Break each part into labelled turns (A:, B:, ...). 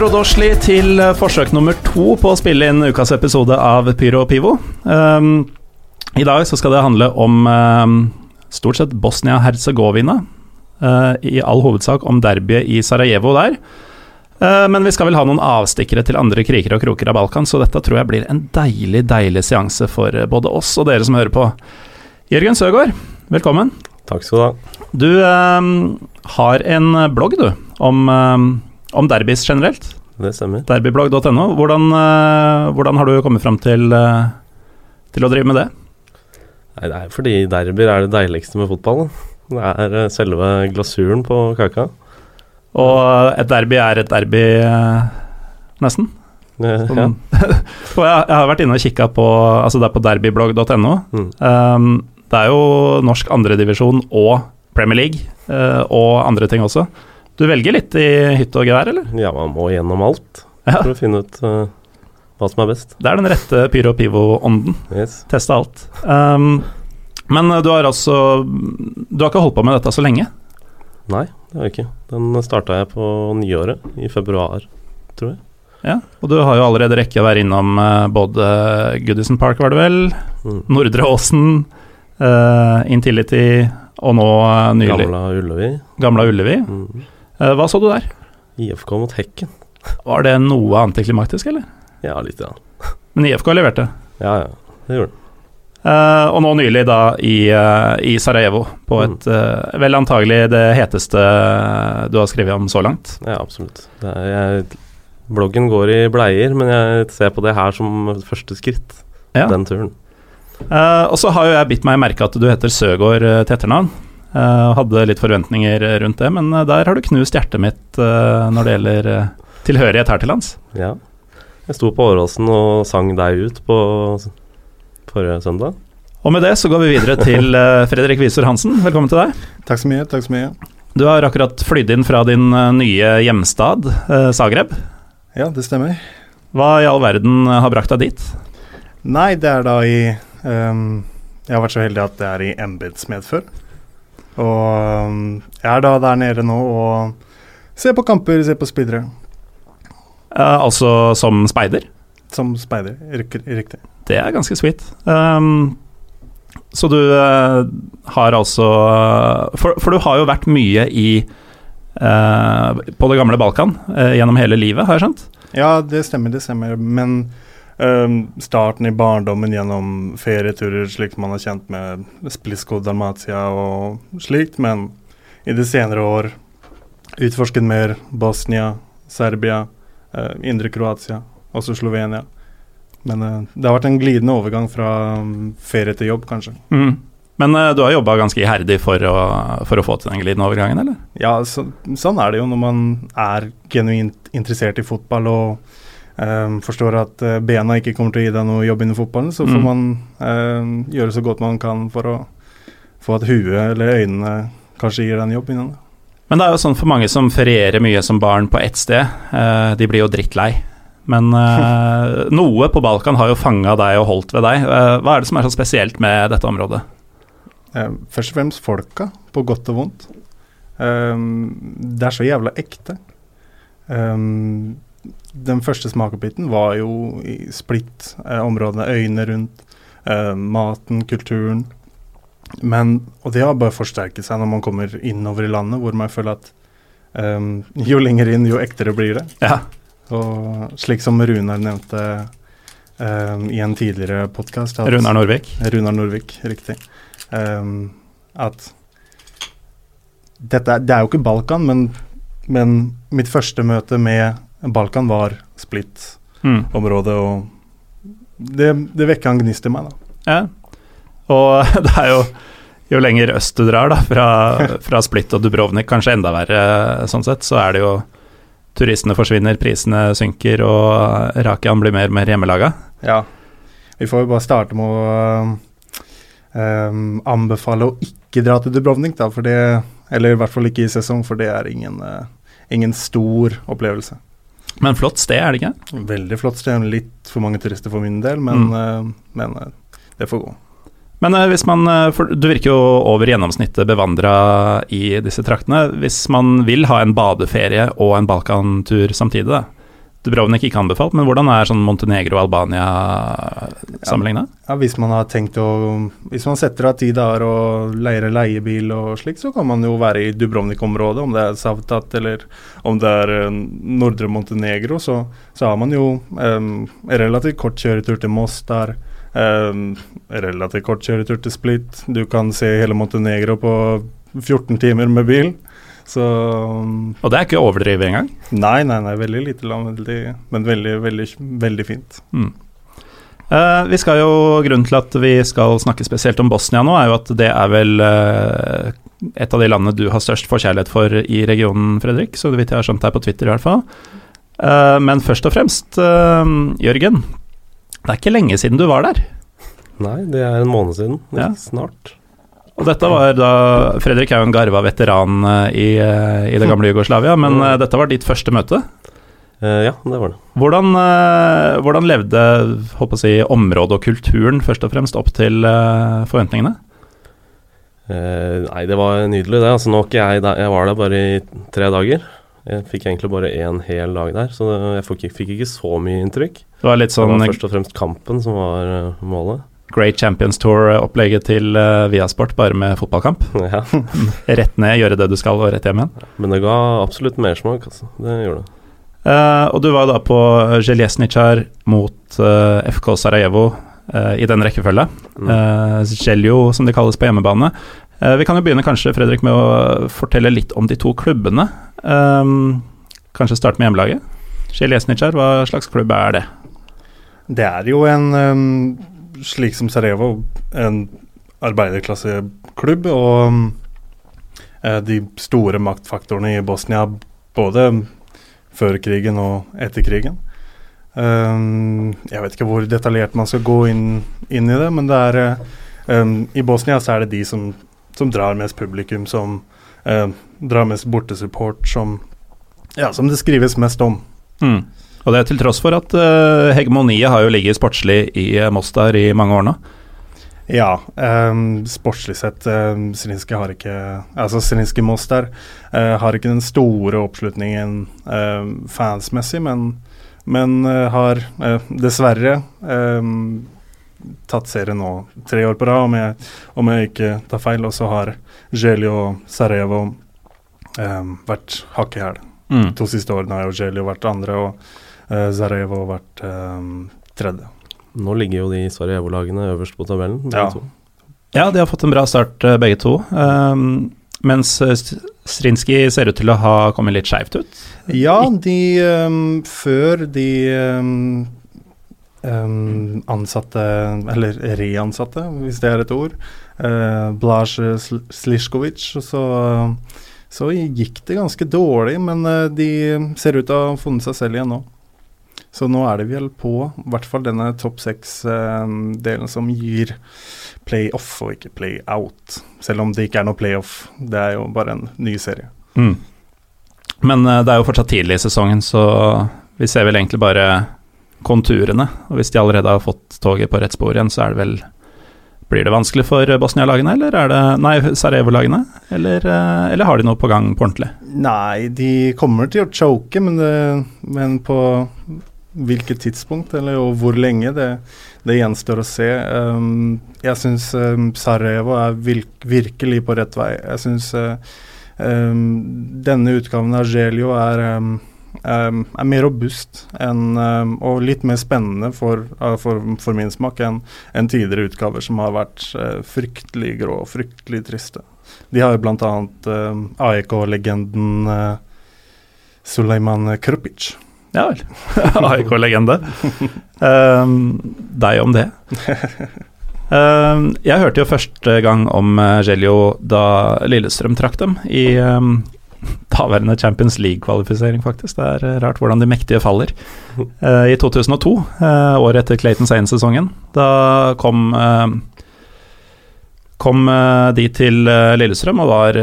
A: Dobrodošli til forsøk nummer to på å spille inn ukas episode av Pyro og Pivo. Um, I dag så skal det handle om um, stort sett Bosnia-Hercegovina. Uh, I all hovedsak om derbyet i Sarajevo der. Uh, men vi skal vel ha noen avstikkere til andre kriker og kroker av Balkan, så dette tror jeg blir en deilig, deilig seanse for både oss og dere som hører på. Jørgen Søgaard, velkommen.
B: Takk skal du ha.
A: Du um, har en blogg, du, om om derbys generelt.
B: Det stemmer.
A: Derbyblogg.no. Hvordan, uh, hvordan, har du kommet fram til, uh, til, å drive med det?
B: Nei, Det er fordi derbyer er det deiligste med fotball. Det er uh, selve glasuren på kaka.
A: Og et derby er et derby, nesten?
B: Ja.
A: Jeg, jeg, har vært inne og kikka på Altså det er på derbyblogg.no. Mm. Um, det er jo norsk andredivisjon og Premier League og andre ting også. Du velger litt i hytte og gevær, eller?
B: Ja, man må gjennom alt ja. for å finne ut uh, hva som er best.
A: Det er den rette pyro pivo-ånden.
B: Yes.
A: Teste alt. Um, men du har altså Du har ikke holdt på med dette så lenge?
B: Nei, det har jeg ikke. Den starta jeg på nyåret, i februar, tror jeg.
A: Ja, og du har jo allerede rekke å være innom uh, både Goodison Park, var det vel, mm. Nordre Åsen, uh, Intility og nå uh, nylig
B: Gamla Ullevi.
A: Gamla Ullevi. Mm. Eh, hva så du der?
B: IFK mot Hekken.
A: Var det noe antiklimaktisk, eller?
B: Ja, litt, ja.
A: Men IFK leverte?
B: Ja, ja. Det gjorde den.
A: Uh, og nå nylig da i, uh, i Sarajevo, på mm. et uh, vel antagelig det heteste du har skrevet om så langt.
B: Ja, absolutt. Er, jeg, bloggen går i bleier, men jeg ser på det her som første skritt. Ja. Den turen.
A: og så har jo jeg bitt meg merke at du heter Søgaard til etternavn. Uh, hadde litt forventninger rundt det, men uh, der har du knust hjertet mitt uh, når det gjelder tilhørighet her til lands.
B: Ja. Jeg sto på Åråsen og sang deg ut på forrige søndag.
A: Og med det så går vi videre til Fredrik Wiser Hansen. Velkommen til deg.
C: Takk så mye. takk så mye.
A: Du har akkurat flydd inn fra din nye hjemstad, Zagreb.
C: Ja, det stemmer.
A: Hva i all verden har brakt deg dit?
C: Nei, det er da i um, Jeg har vært så heldig at det er i embetsmedfør. Og um, jeg er da der nede nå og ser på kamper, ser på spillere.
A: Uh, altså som speider?
C: Som speider, riktig.
A: Det er ganske sweet. Um, så du uh, har altså for, for, du har jo vært mye i uh, på det gamle Balkan gjennom hele livet, har jeg skjønt?
C: Ja, det stemmer, det stemmer. Men starten i barndommen gjennom ferieturer slik man har kjent med Splisko, Dalmatia og slikt, men i de senere år utforsket mer Bosnia, Serbia, uh, indre Kroatia, også Slovenia. Men uh, det har vært en glidende overgang fra um, ferie til jobb, kanskje.
A: Mm. Men uh, du har jobba ganske iherdig for å, for å, få til den glidende overgangen, eller?
C: Ja, så, sånn er det jo når man er genuint interessert i fotball og um, forstår at uh, bena ikke kommer til å gi deg noe jobb innen fotballen, så får mm. man um, gjøre så godt man kan for å få at huet eller øynene kanskje gir deg en jobb innen det.
A: Men det er jo sånn for mange som ferierer mye som barn på ett sted, uh, de blir jo drittlei. Men uh, noe på Balkan har jo fanga deg og holdt ved deg. hva er det som er så spesielt med dette området?
C: først og fremst folka, på godt og vondt. Um, det er så jævla ekte. Um, den første smakebiten var jo i Split-områdene, eh, øyene rundt, eh, maten, kulturen. Men, og det har bare forsterket seg når man kommer innover i landet, hvor man føler at eh, jo lenger inn, jo ektere blir det.
A: Ja.
C: Og slik som Runar nevnte um, i en tidligere podkast
A: Runar Norvik?
C: Runar Norvik, riktig. Um, at dette, det er jo ikke Balkan, men, men mitt første møte med Balkan var split-området, mm. og det, det vekka en gnist i meg, da.
A: Ja, og det er jo jo lenger øst du drar, da, fra, fra Split og Dubrovnik, kanskje enda verre sånn sett, så er det jo Turistene forsvinner, prisene synker, og Rakian blir mer og mer hjemmelaga.
C: Ja. Vi får jo bare starte med å um, anbefale å ikke dra til Dubrovnik, da, for det Eller i hvert fall ikke i sesong, for det er ingen, uh, ingen stor opplevelse.
A: Men flott sted, er det ikke?
C: Veldig flott sted. Litt for mange turister for min del, men, mm. uh, men uh, det får gå.
A: Men eh, hvis man eh, for Du virker jo over gjennomsnittet bevandra i disse traktene. Hvis man vil ha en badeferie og en Balkantur samtidig, da. Dubrovnik ikke anbefalt, men hvordan er sånn Montenegro og Albania sammenligna?
C: Ja, hvis man har tenkt å Hvis man setter av tid der og leier leiebil og slikt, så kan man jo være i Dubrovnik-området, om det er Savtat eller om det er eh, Nordre Montenegro, så, så har man jo um, relativt kort kjøretur til Mostar. Um, relativt kort kjøretur til Split. Du kan se hele Montenegro på 14 timer med bil. Så
A: Og det er ikke å overdrive engang?
C: Nei, nei, nei, veldig lite land, veldig, men veldig, veldig, veldig fint.
A: Mm. Uh, vi skal jo, Grunnen til at vi skal snakke spesielt om Bosnia nå, er jo at det er vel uh, et av de landene du har størst forkjærlighet for i regionen, Fredrik. Så vidt jeg har skjønt deg på Twitter, i hvert fall. Uh, men først og fremst, Jørgen. Det er ikke lenge siden du var der.
B: Nei, det er en måned siden.
A: Ja.
B: Snart.
A: Og dette var da Fredrik er jo en garva veteran eh, i, eh, i det gamle Jugoslavia, men mm. Eh, dette var ditt første møte?
B: Ja, det var det.
A: Hvordan, hvordan levde si, området og kulturen først og fremst opp til forventningene?
B: nei, det var nydelig, det. Altså, nå ikke jeg, der, jeg var der bare i tre dager. Jeg fikk egentlig bare én hel dag der, så jeg fikk, fikk ikke så mye inntrykk.
A: Det var litt sånn
B: Det var først og fremst kampen som var målet.
A: Great Champions Tour-opplegget til uh, Viasport, bare med fotballkamp.
B: Ja.
A: rett ned, gjøre det du skal, og rett hjem igjen.
B: Men det ga absolutt mersmak, altså. Det gjorde det.
A: Uh, og du var da på Zjeljesnitsjar mot uh, FK Sarajevo uh, i den rekkefølge. Mm. Zjeljo, som de kalles på hjemmebane. vi kan jo begynne kanskje, Fredrik, med å fortelle litt om de to klubbene. kanskje starte med hjemmelaget. Zjeljesnitsjar, hva slags klubb er det?
C: Det er jo en um slik som Sarajevo, en arbeiderklasseklubb. Og eh, de store maktfaktorene i Bosnia både før krigen og etter krigen. Um, jeg vet ikke hvor detaljert man skal gå inn, inn i det, men det er um, I Bosnia så er det de som, som drar mest publikum, som uh, drar mest bortesupport, som, ja, som det skrives mest om.
A: Mm. Og det er til tross for at uh, hegemoniet har jo ligget sportslig i uh, Mostar i mange år nå.
C: Ja, um, sportslig sett uh, Zrinski har ikke Altså Zrinske Moss der uh, har ikke den store oppslutningen uh, fansmessig, men, men har dessverre um, tatt serien nå tre år på rad, om jeg, om jeg ikke tar feil. Og så har Jelio og Sarajevo um, vært hakk i hæl. Mm. To siste årene har jo Jelio vært andre. og Uh, Zarevo har vært um, tredje.
B: Nå ligger jo de Sarajevo-lagene øverst på tabellen.
A: Ja. ja. de har fått en bra start, begge to. Um, mens Strinski ser ut til å ha kommet litt skeivt ut.
C: Ja, de um, Før de um, ansatte, eller reansatte, hvis det er et ord, uh, Blaž Slisjkovic, så, så gikk det ganske dårlig. Men uh, de ser ut til å ha funnet seg selv igjen nå. Så nå er det vel på i hvert fall denne topp seks-delen som gir playoff og ikke playout. Selv om det ikke er noe playoff, det er jo bare en ny serie.
A: Mm. Men uh, det er jo fortsatt tidlig i sesongen, så vi ser vel egentlig bare konturene. Og hvis de allerede har fått toget på rett spor igjen, så er det vel blir det vanskelig for Bosnia-lagene, eller er det Nei, Sarajevo-lagene? Eller, eh, eller, har de noe på gang på ordentlig?
C: Nei, de kommer til å choke, men, det, men på hvilket tidspunkt eller og hvor lenge, det, det gjenstår å se. Um, jeg syns um, Sarajevo er virk, virkelig på rett vei. Jeg syns uh, um, denne utgaven av Gelio er, um, um, er mer robust enn, um, og litt mer spennende for, uh, for, for min smak enn en tidligere utgaver som har vært uh, fryktelig grå og fryktelig triste. De har jo bl.a. Uh, AEK-legenden uh, Suleiman Krupic
A: ja vel. AIK-legende. Um, deg om det. Um, jeg hørte jo første gang om Gelio eh, da Lillestrøm trakk dem i um, daværende Champions League-kvalifisering, faktisk. Det er eh, rart hvordan de mektige faller. Uh, I 2002, uh, året etter Clayton Sane-sesongen, da kom kom de til Lillestrøm og var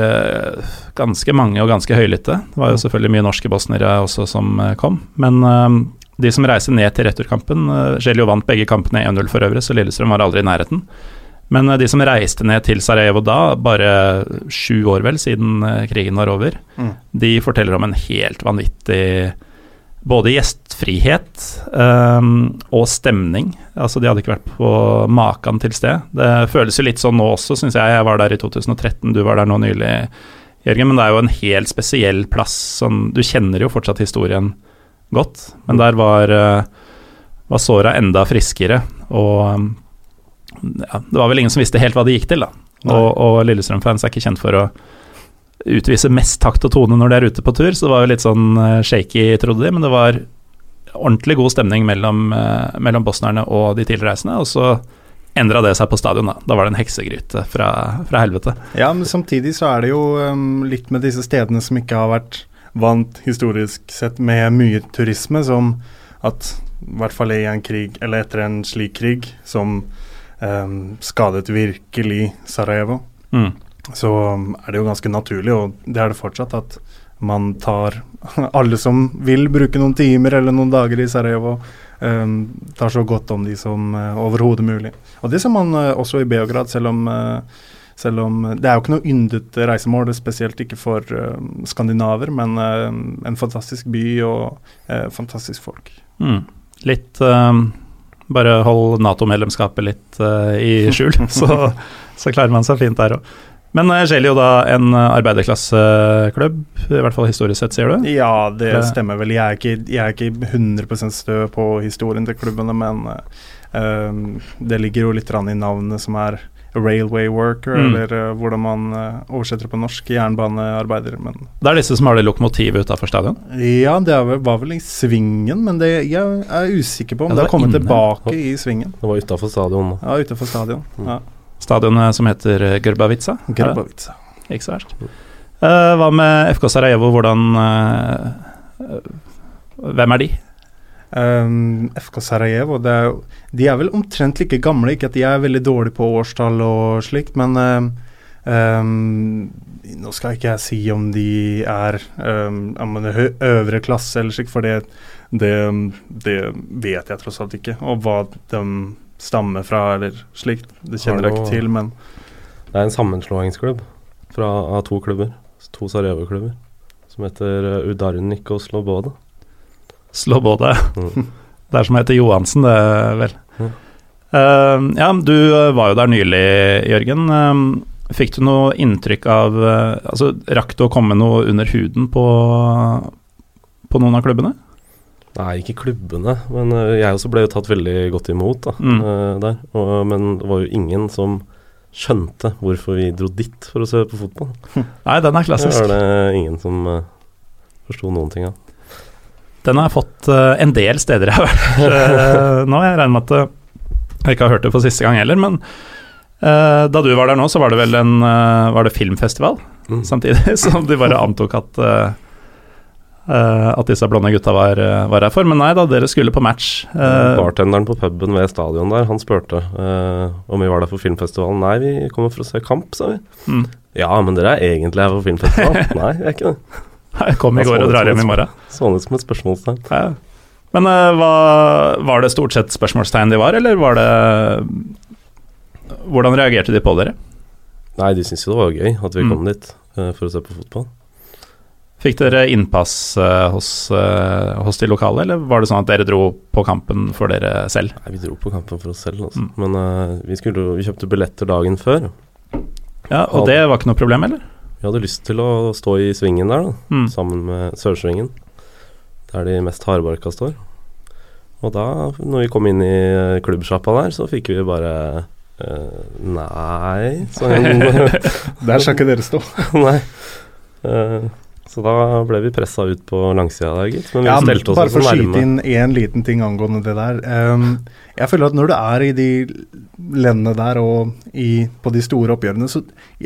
A: ganske mange og ganske høylytte. Det var jo selvfølgelig mye norske bosnere også som eh, kom. Men de som reiser ned til returkampen Gelio vant begge kampene 1-0 for øvrig, så Lillestrøm var aldri i nærheten. Men eh, de som reiste ned til Sarajevo da, bare sju år vel siden eh, krigen var over,
C: Mm.
A: de forteller om en helt vanvittig både gjestfrihet um, og stemning. Altså, de hadde ikke vært på maken til sted. Det føles jo litt sånn nå også, syns jeg. Jeg var der i 2013, du var der nå nylig, Jørgen. Men det er jo en helt spesiell plass. Sånn, du kjenner jo fortsatt historien godt, men der var, eh, var såra enda friskere. Og um, ja, det var vel ingen som visste helt hva det gikk til, da. Og, og Lillestrøm-fans er ikke kjent for å utvise mest takt og tone når de er ute på tur, så det var jo litt sånn eh, shaky, trodde de, men det var ordentlig god stemning mellom, eh, mellom bosnierne og de tilreisende, og så endra det seg på stadion, da. Da var det en heksegryte fra, fra helvete.
C: Ja, men samtidig så er det jo um, litt med disse stedene som ikke har vært vant historisk sett med mye turisme, som at i hvert fall i en krig, eller etter en slik krig, som um, skadet virkelig Sarajevo,
A: Mm.
C: så um, er det jo ganske naturlig, og det er det fortsatt, at man tar alle som vil bruke noen timer eller noen dager i Sarajevo, um, tar så godt om de som uh, overhodet mulig. Og det ser man uh, også i Beograd, selv om uh, selv om Det er jo ikke noe yndet reisemål, spesielt ikke for skandinaver, men en fantastisk by og fantastisk folk.
A: Mm. Litt eh, Bare hold Nato-medlemskapet litt uh, i skjul, så, så klarer man seg fint der òg. Men Gelio da en eh, arbeiderklasseklubb, i hvert fall historisk sett, sier du?
C: Ja, det stemmer vel. Jeg er ikke, jeg er ikke 100 stø på historien til klubbene, men uh, det ligger jo litt i navnet som er railway worker,
A: Mm.
C: eller uh, hvordan man uh, oversetter det på norsk, jernbanearbeider. Men
A: Det er disse som har det lokomotivet utafor stadion?
C: ja, det vel, var vel i svingen, men det, jeg er usikker på om
A: Ja, det
C: det har kommet
A: inne.
C: tilbake i svingen.
B: Det var utafor stadion.
C: Ja, utenfor stadion.
B: Mm.
C: Ja.
A: Stadionet som heter Gerbavica? Gerbavica. Er. Ikke så verst. Uh, hva med FK Sarajevo, hvordan eh, eh, Hvem er de?
C: Um, FK Sarajevo det er, De er vel omtrent like gamle, ikke at de er veldig dårlige på årstall og slikt, men um, um, Nå skal ikke jeg si om de er hø- øvre klasse eller slikt, for det, det, det vet jeg tross alt ikke. Og hva de stammer fra eller slikt, det kjenner jeg ikke til, men
B: Det er en sammenslåingsklubb fra, av to klubber. To Sarajevo-klubber. Som heter uh, Udarnik og Sloboda.
A: Slåbåde.
B: Mm.
A: Det er som heter Johansen, det, vel.
B: Ja.
A: Uh, ja, du eh, var jo der nylig, Jørgen. Uh, fikk du noe inntrykk av uh, Altså, rakk du å komme noe under huden på, på noen av klubbene?
B: Nei, ikke klubbene, men jeg også ble jo tatt veldig godt imot da,
A: Mm.
B: der. Og, men det var jo ingen som skjønte hvorfor vi dro dit for å se på fotball.
A: Nei, den er
B: Det
A: klassisk.
B: var det ingen som forsto noen ting av.
A: Den har jeg fått eh, en del steder jeg har vært eh, nå. Jeg regner med at eh, jeg ikke har hørt det for siste gang heller, men da du var der nå, så var det vel en Var det filmfestival
B: Mm.
A: samtidig, som de bare antok at at disse blonde gutta var, var her for. Men nei da, dere skulle på match.
B: Bartenderen på puben ved stadion der, han spurte uh, om vi var der for filmfestivalen. Nei, vi kommer for å se kamp, sa vi.
A: mm.
B: Ja, men dere er egentlig her for filmfestivalen. Nei, vi er ikke det.
A: Jeg kom i går og drar hjem i morgen.
B: Sånn ut som et spørsmålstegn.
A: Ja. Men uh, hva, var det stort sett spørsmålstegn de var, eller var det Hvordan reagerte de på dere?
B: Nei, de syntes jo det var gøy at vi
A: Mm.
B: kom dit uh, for å se på fotball.
A: Fikk dere innpass uh, hos, uh, hos de lokale, eller var det sånn at dere dro på kampen for dere selv?
B: Nei, vi dro på kampen for oss selv, altså.
A: Mm.
B: Men uh, vi, skulle, vi kjøpte billetter dagen før.
A: Ja, Og det var ikke noe problem, eller?
B: Vi hadde lyst til å stå i svingen der, da.
A: Mm.
B: Sammen med Sørsvingen. Der de mest hardbarka står. Og da, når vi kom inn i eh, klubbsjappa der, så fikk vi bare uh, Nei, sånn,
C: der skal ikke dere stå.
B: Nei. Eh, så da ble vi pressa ut på langsida der, gitt. Men vi
C: Ja, men
B: stelte oss
C: bare for å skyte inn én liten ting angående det der. Um, jeg føler at når du er i de landene der og i, på de store oppgjørene, så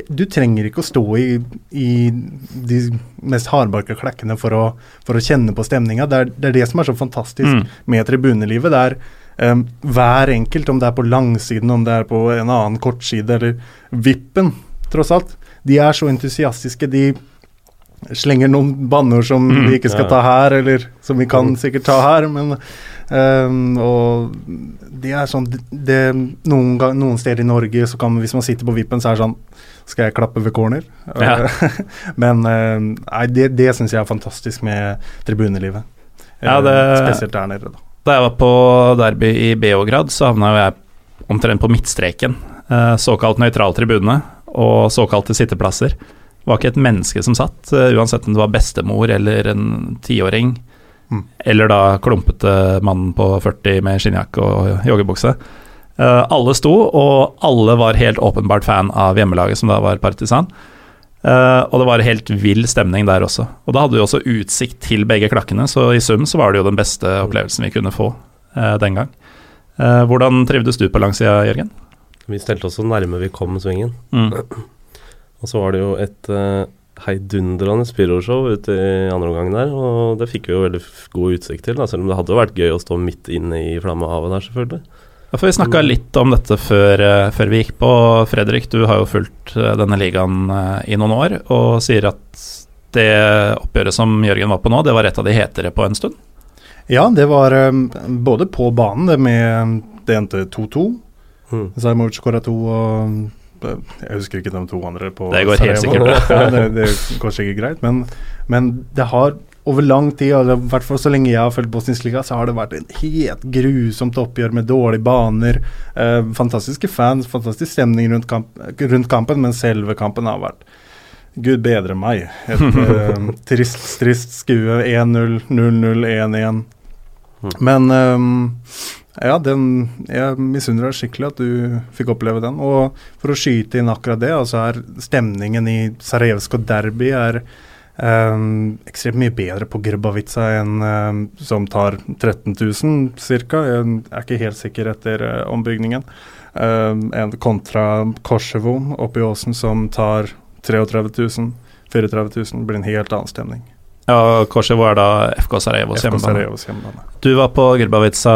C: du trenger ikke å stå i, i de mest hardbarka klekkene for å, for å kjenne på stemninga. Det, det er det som er så fantastisk
A: Mm.
C: med tribunelivet. Det er Um, hver enkelt, om det er på langsiden, om det er på en annen kortside eller vippen, tross alt. De er så entusiastiske. De slenger noen banneord som
A: Mm,
C: vi ikke skal
B: ja.
C: ta her, eller som vi kan
B: Mm.
C: sikkert ta her, men um, Og det er sånn det, noen, noen steder i Norge så kan Hvis man sitter på vippen, så er det sånn Skal jeg klappe ved corner?
A: Ja.
C: men ehm, nei, det, det syns jeg er fantastisk med tribunelivet.
A: Ja,
C: Eh,
A: det-
C: Spesielt der nede, da.
A: Da jeg var på derby i Beograd, så havna jo jeg omtrent på midtstreken. Eh, såkalt nøytral tribune og såkalte sitteplasser. Det var ikke et menneske som satt, eh, uansett om det var bestemor eller en tiåring.
C: Mm.
A: Eller da klumpete mannen på 40 med skinnjakke og joggebukse. Uh, alle sto, og alle var helt åpenbart fan av hjemmelaget, som da var Partisan. Uh, og det var helt vill stemning der også. Og da hadde vi også utsikt til begge klakkene, så i sum så var det jo den beste opplevelsen vi kunne få uh, den gang. Eh, hvordan trivdes du på langsida, Jørgen?
B: Vi stelte oss så nærme vi kom svingen.
A: Mm.
B: Og så var det jo et uh, heidundrende pyroshow ute i andre omgang der, og det fikk vi jo veldig god utsikt til, da, selv om det hadde vært gøy å stå midt inne i flammehavet der, selvfølgelig.
A: Ja, for vi snakka litt om dette før, eh, før vi gikk på. Fredrik, du har jo fulgt eh, denne ligaen i noen år, og sier at det oppgjøret som Jørgen var på nå, det var et av de hetere på en stund.
C: Ja, det var både på banen, det med Det endte 2-2.
B: Mm.
C: Zajmovic skåra to, og jeg husker ikke de to andre på
A: Det går helt sikkert bra.
C: det, det går sikkert greit, men, men det har over lang tid, og i hvert fall så lenge jeg har fulgt Bosnisk liga, så har det vært en helt grusomt oppgjør med dårlige baner. Eh, fantastiske fans, fantastisk stemning rundt, kamp, rundt kampen, men selve kampen har vært Gud bedre meg. Et eh, trist, trist skue. 1-0, 0-0, 1-1.
B: Mm.
C: Men ehm, ja, den, jeg misunner deg skikkelig at du fikk oppleve den. Og for å skyte inn akkurat det, altså er stemningen i Sarajevsko derby er um, ekstremt mye bedre på Grbavica enn um, som tar 13 000 ca. Jeg er ikke helt sikker etter uh, ombygningen. Um, kontra Korsevo oppe i åsen som tar 33 000. 34 000 blir en helt annen stemning.
A: Ja, Korsevo er da FK Sarajevos hjemmebane.
C: Hjemmebane.
A: Du var på Grbavica,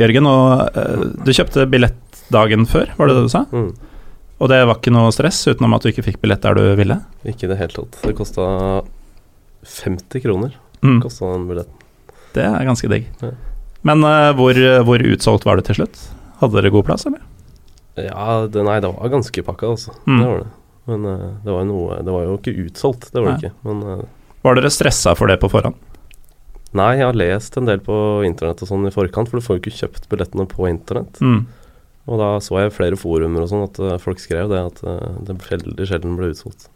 A: Jørgen, og uh, du kjøpte billett dagen før, var det det du sa?
B: Mm.
A: Og det var ikke noe stress, utenom at du ikke fikk billett der du ville?
B: Ikke i det hele tatt. Det kosta 50 kroner,
A: Mm.
B: kosta den billetten.
A: Det er ganske digg.
B: Ja.
A: Men uh, hvor, hvor utsolgt var det til slutt? Hadde dere god plass, eller?
B: Ja, det, nei, det var ganske pakka, altså.
A: Mm.
B: Det var det. Men uh, det var noe Det var jo ikke utsolgt, det var det
A: Nei.
B: ikke. Men eh,
A: Var dere stressa for det på forhånd?
B: nei, jeg har lest en del på internett og sånn i forkant, for du får jo ikke kjøpt billettene på internett.
A: Mm.
B: Og da så jeg flere forumer og sånn at eh, folk skrev det, at eh, det veldig sjelden ble utsolgt.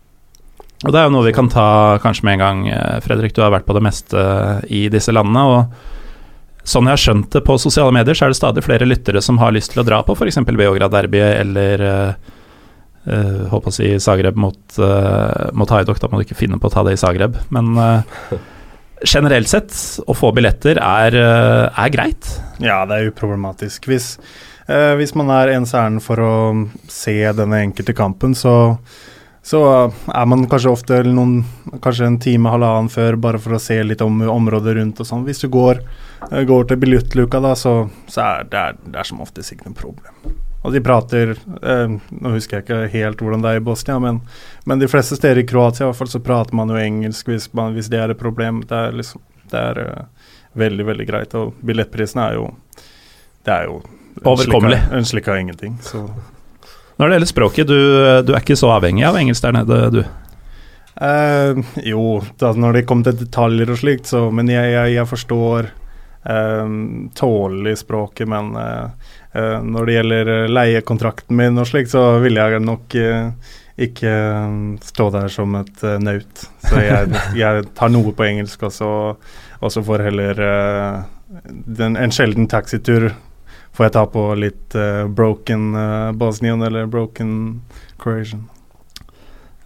A: Og det er jo noe vi kan ta kanskje med en gang, eh, Fredrik. Du har vært på det meste i disse landene. og Sånn jeg har skjønt det på sosiale medier, så er det stadig flere lyttere som har lyst til å dra på f.eks. Beograd-derbyet eller uh, Holdt på å si Zagreb mot, uh, mot Haidok. Da må du ikke finne på å ta det i Zagreb. Men uh, generelt sett, å få billetter er, uh, er greit.
C: Ja, det er uproblematisk. Hvis, uh, hvis man er ens ærend for å se denne enkelte kampen, så, så er man kanskje ofte noen, kanskje en time, halvannen før, bare for å se litt om området rundt og sånn. Hvis du går, eh, går til billettluka, da, så, så er det, det er som oftest ikke noe problem. Og de prater eh, Nå husker jeg ikke helt hvordan det er i Bosnia, men, men de fleste steder i Kroatia i hvert fall så prater man jo engelsk hvis, man, hvis det er et problem. Det er liksom Det er uh, veldig, veldig greit. Og billettprisene er jo Det er jo
A: Overkommelig.
C: En slik av ingenting. Så
A: Når det gjelder språket, du, du er ikke så avhengig av engelsk der nede, du?
C: eh, Jo, da, når det kommer til detaljer og slikt, så Men jeg, jeg, jeg forstår eh, tålelig språket, men eh, når det gjelder eh, leiekontrakten min og slikt, så vil jeg nok eh, ikke eh, stå der som et eh, naut. Så jeg, jeg tar noe på engelsk, også, og så får heller eh, den, en sjelden taxitur får jeg ta på litt uh, broken uh, Bosnian eller broken Croatian.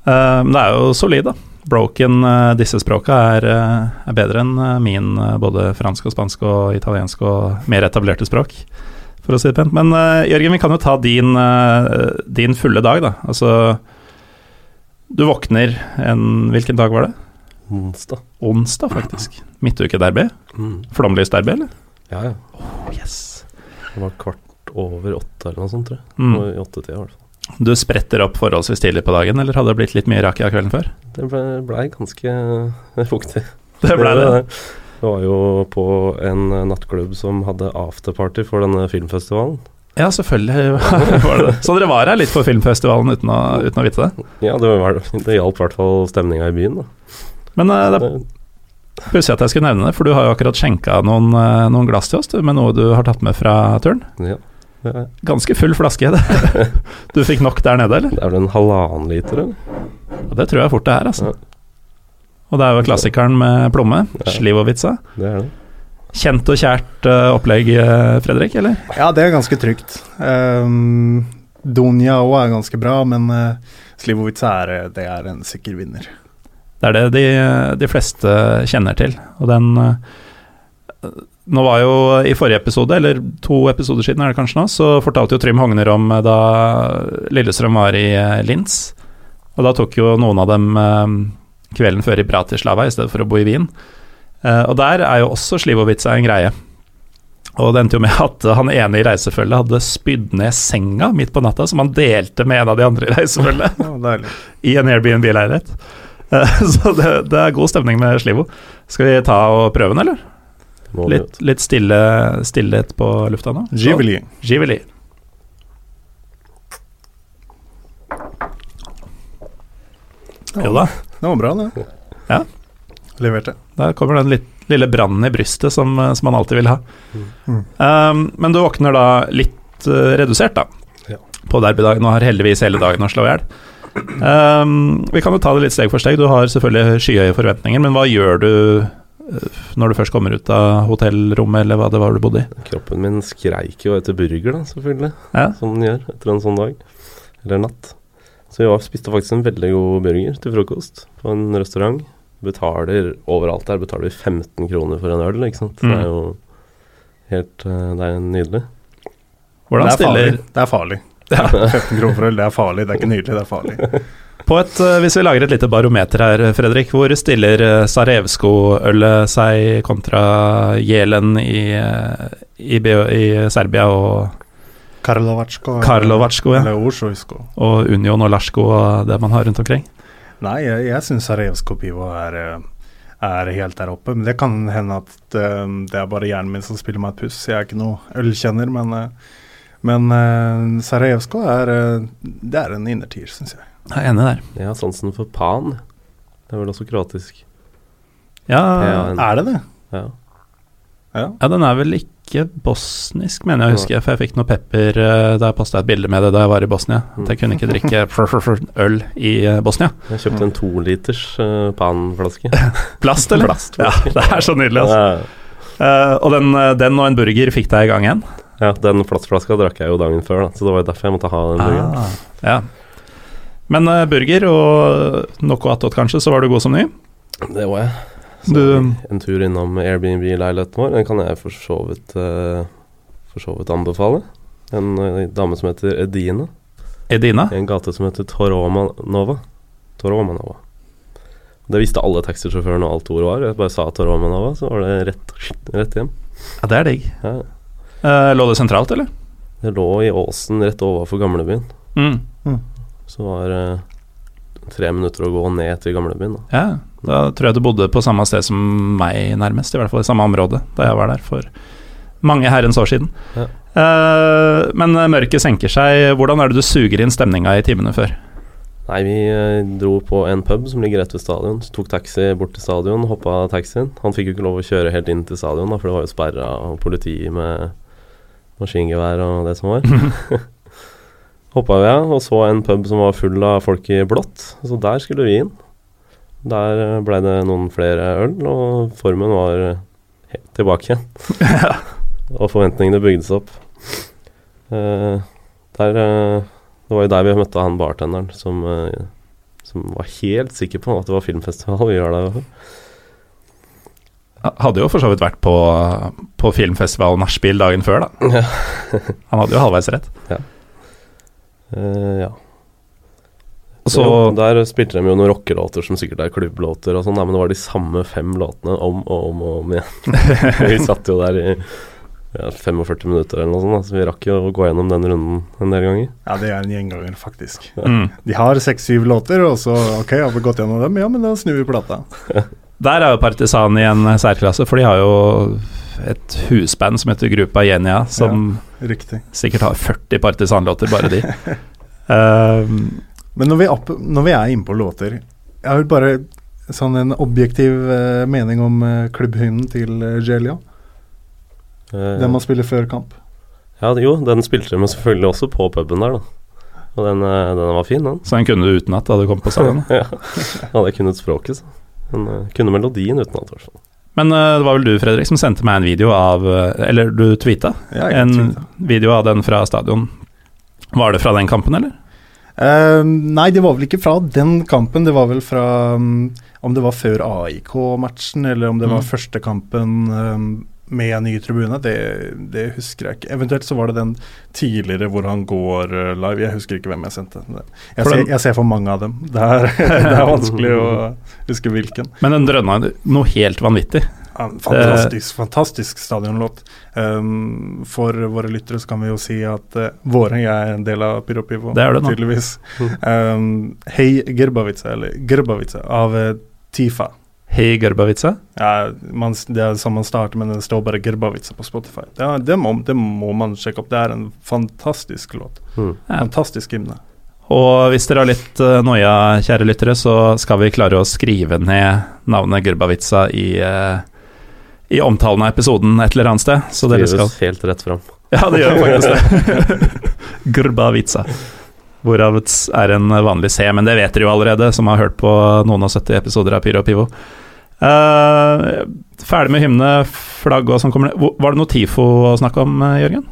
A: Uh, det er jo solid, da. Broken, eh, disse språka, er, eh, er bedre enn eh, min eh, både fransk og spansk og italiensk og mer etablerte språk, for å si det pent. Men uh, Jørgen, vi kan jo ta din, uh, din fulle dag, da. Altså Du våkner en Hvilken dag var det?
B: Onsdag.
A: Onsdag, faktisk. Midtuke-derby.
B: Mm.
A: Flomlys-derby, eller?
B: Ja, ja.
A: Oh, yes.
B: Det var kvart over åtte eller noe sånt, tror jeg.
A: Mm.
B: I åttetida, i hvert fall.
A: Du spretter opp forholdsvis tidlig på dagen, eller hadde det blitt litt mye rakia kvelden før?
B: Det ble, ganske fuktig.
A: Det ble det.
B: Det var jo på en nattklubb som hadde afterparty for denne filmfestivalen.
A: Ja, selvfølgelig var det. Så dere var her litt for filmfestivalen uten å, uten å vite det?
B: Ja, det, var, det hjalp i hvert fall stemninga i byen, da.
A: Men uh, det er pussig at jeg skulle nevne det, for du har jo akkurat skjenka noen, eh, noen glass til oss du, med noe du har tatt med fra turen.
B: ja,
A: Ganske full flaske. Det. Du fikk nok der nede, eller?
B: det er vel en halvannen liter, eller?
A: Ja, Det tror jeg fort det er, altså.
B: Ja.
A: Og det er jo klassikeren med plomme,
B: Ja.
A: Slivovica.
B: Det er det.
A: Kjent og kjært uh, opplegg, eh, Fredrik, eller?
C: Ja, det er ganske trygt. Um, Donja òg er ganske bra, men uh, Slivovica er, eh, det er en sikker vinner.
A: Det er det de, de fleste kjenner til. Og den uh, Nå var jo i forrige episode, eller to episoder siden er det kanskje nå, så fortalte jo Trym Hogner om eh, da Lillestrøm var i Lins. Linz. Og da tok jo noen av dem eh, kvelden før i Bratislava i stedet for å bo i Wien. Eh, og der er jo også Slivovica en greie. Og det endte jo med at han ene i reisefølget hadde spydd ned senga midt på natta, som han delte med en av de andre i reisefølget
C: Ja,
A: i en Airbnb-leilighet. Eh, Så det, det er god stemning med Slivo. Skal vi ta og prøve den, eller? Litt, litt stille, stillhet på lufta nå.
C: Giveli.
A: Jo da,
C: Det var bra, det.
A: Ja.
C: Leverte.
A: der kommer den litt, lille brannen i brystet som, eh, som man alltid vil ha.
C: Mm.
A: Um, men du våkner da litt uh, redusert, da.
B: Ja.
A: På derbydagen, og har heldigvis hele dagen å slå i hjel. Um, vi kan jo ta det litt steg for steg. Du har selvfølgelig skyhøye forventninger, men hva gjør du eh, når du først kommer ut av hotellrommet, eller hva det var du bodde i?
B: Kroppen min skreik jo etter burger, da, selvfølgelig.
A: Ja.
B: Som den gjør etter en sånn dag. Eller natt. Så vi spiste faktisk en veldig god burger til frokost på en restaurant. Betaler overalt der betaler vi 15 kroner for en øl, ikke sant. Det
A: Mm.
B: er jo helt eh, Det er nydelig.
A: Hvordan
C: det er farlig. Det er farlig.
A: Ja.
C: 15 kroner for øl, det er farlig. Det er ikke nydelig, det er farlig.
A: På et, eh, Hvis vi lager et lite barometer her, Fredrik. Hvor stiller eh, Sarevsko-ølet seg kontra Jelen i, eh, i, i Serbia og
C: Karlovačko.
A: Karlovatsjko, ja.
C: Eller
A: og Union og Larsko og det man har rundt omkring?
C: Nei, jeg, jeg syns Sarajevsko Pivo er, eh, er helt der oppe. Men det kan hende at eh, det er bare hjernen min som spiller meg et puss. Jeg er ikke noe ølkjenner, men, eh, men Sarajevsko er, det er en innertier, syns jeg.
A: Jeg er enig der.
B: Jeg har sansen for pan. Det er vel også kroatisk.
A: Ja,
B: Ja,
C: Er det det?
B: Ja.
C: Ja.
A: ja, den er vel ikke bosnisk, mener jeg å huske. For jeg fikk noe pepper eh, da jeg posta et bilde med det da jeg var i Bosnia. At jeg kunne ikke drikke øl i eh, Bosnia.
B: Jeg kjøpte en toliters uh, panflaske.
A: Plast, eller? Plast, Ja, det er så nydelig, altså. Eh, og den, den og en burger fikk deg i gang igjen?
B: ja, den plastflaska drakk jeg jo dagen før, da, så det var jo derfor jeg måtte ha den burgeren.
A: Ah, ja. Men uh, burger og noe attåt, kanskje, så var du god som ny?
B: Det var jeg. Så
A: Du-
B: En tur innom Airbnb-leiligheten vår, den kan jeg for så vidt, eh, for så vidt anbefale. En eh, dame som heter Edina,
A: Edina?
B: i en gate som heter Toromanova. Toromanova. Det visste alle taxisjåførene og alt ordet var. Jeg bare sa Toromanova, så var det rett, rett hjem.
A: Ja, det er digg.
B: Ja.
A: Uh, lå det sentralt, eller?
B: Det lå i åsen rett overfor gamlebyen.
A: Mm.
B: Så var det tre minutter å gå ned til gamlebyen. Da.
A: Ja, da tror jeg du bodde på samme sted som meg, nærmest. I hvert fall i samme område da jeg var der for mange herrens år siden.
B: Ja.
A: Uh, men mørket senker seg. Hvordan er det du suger inn stemninga i timene før?
B: Nei, vi eh, dro på en pub som ligger rett ved stadion. Så tok taxi bort til stadion, hoppa taxien. Han fikk jo ikke lov å kjøre helt inn til stadion, da, for det var jo sperra politi med maskingevær og det som var. hoppa av og så en pub som var full av folk i blått, så der skulle vi inn. Der ble blei det noen flere øl, og formen var eh, helt tilbake igjen. og forventningene bygde seg opp. Uh, der uh, Det var jo der vi møtte han bartenderen som, uh, som var helt sikker på at det var filmfestival vi gjør der.
A: Hadde jo for så vidt vært på, på filmfestival nachspiel dagen før, da.
B: Ja.
A: Han hadde jo halvveis rett.
B: Eh, ja.
A: Så
B: Jo, der spilte de jo noen rockelåter som sikkert er klubblåter og sånn, men det var de samme fem låtene om og om og om igjen. vi satt jo der i ja, 45 minutter eller noe sånt, da, så vi rakk jo å gå gjennom den runden en del ganger.
C: Ja, det er en gjenganger, faktisk.
A: Mm.
C: De har seks-syv låter, og så ok, har vi gått gjennom dem? Ja, men da snur vi plata.
A: Der er jo Partisan i en særklasse, for de har jo et husband som heter Grupa Genia, som
C: ja,
A: sikkert har 40 partisanlåter, bare de. Um,
C: Men når vi, opp, når vi er inne på låter Jeg har bare sånn en objektiv uh, mening om uh, klubbhymnen til uh, Gelia.
B: Uh,
C: Den man spiller før kamp.
B: ja, jo, den spilte de selvfølgelig også på puben der, da. Og den, eh, den var fin, den.
A: så den kunne du utenat da du kom på sangen
B: ja. Hadde jeg kunnet språket, så. Men eh, kunne melodien utenat, i hvert fall.
A: Men eh, det var vel du, Fredrik, som sendte meg en video av eh, Eller du tweeta
C: Ja,
A: en
C: tweetet.
A: video av den fra stadion. Var det fra den kampen, eller?
C: Uh, nei, det var vel ikke fra den kampen. Det var vel fra um, Om det var før AIK-matchen, eller om det var
A: Mm.
C: første kampen um, med en ny tribune, det, det husker jeg ikke. Eventuelt så var det den tidligere hvor han går uh, live. Jeg husker ikke hvem jeg sendte. Jeg
A: For
C: ser, jeg ser for mange av dem. Det er, det er vanskelig å huske hvilken.
A: Men den drønna noe helt vanvittig.
C: Ja, Fantastisk, fantastisk stadionlåt. Um, for våre lyttere så kan vi jo si at uh, Våreng er en del av Pyro Pivo,
A: Det er det nå.
C: tydeligvis. Um, Hei Gerbavica, eller Gerbavica, av uh, Tifa.
A: Hei, Gerbavica.
C: Ja, man, det er sånn man starter, men det står bare Gerbavica på Spotify. Det, er- det, må, det må man sjekke opp. Det er en fantastisk låt.
B: Mm.
C: Fantastisk hymne.
A: Og hvis dere har litt uh, noia, kjære lyttere, så skal vi klare å skrive ned navnet Gerbavica i, uh, i omtalen av episoden et eller annet sted. Så dere skal
B: Skrives helt rett fram.
A: Ja, det gjør faktisk det. Gerbavica. Hvorav er en vanlig C, men det vet dere jo allerede, som har hørt på noen og 70 episoder av Pyro og Pivo. Uh, ferdig med hymne, flagg og sånn kommer det. Var det noe TIFO å snakke om, eh, Jørgen?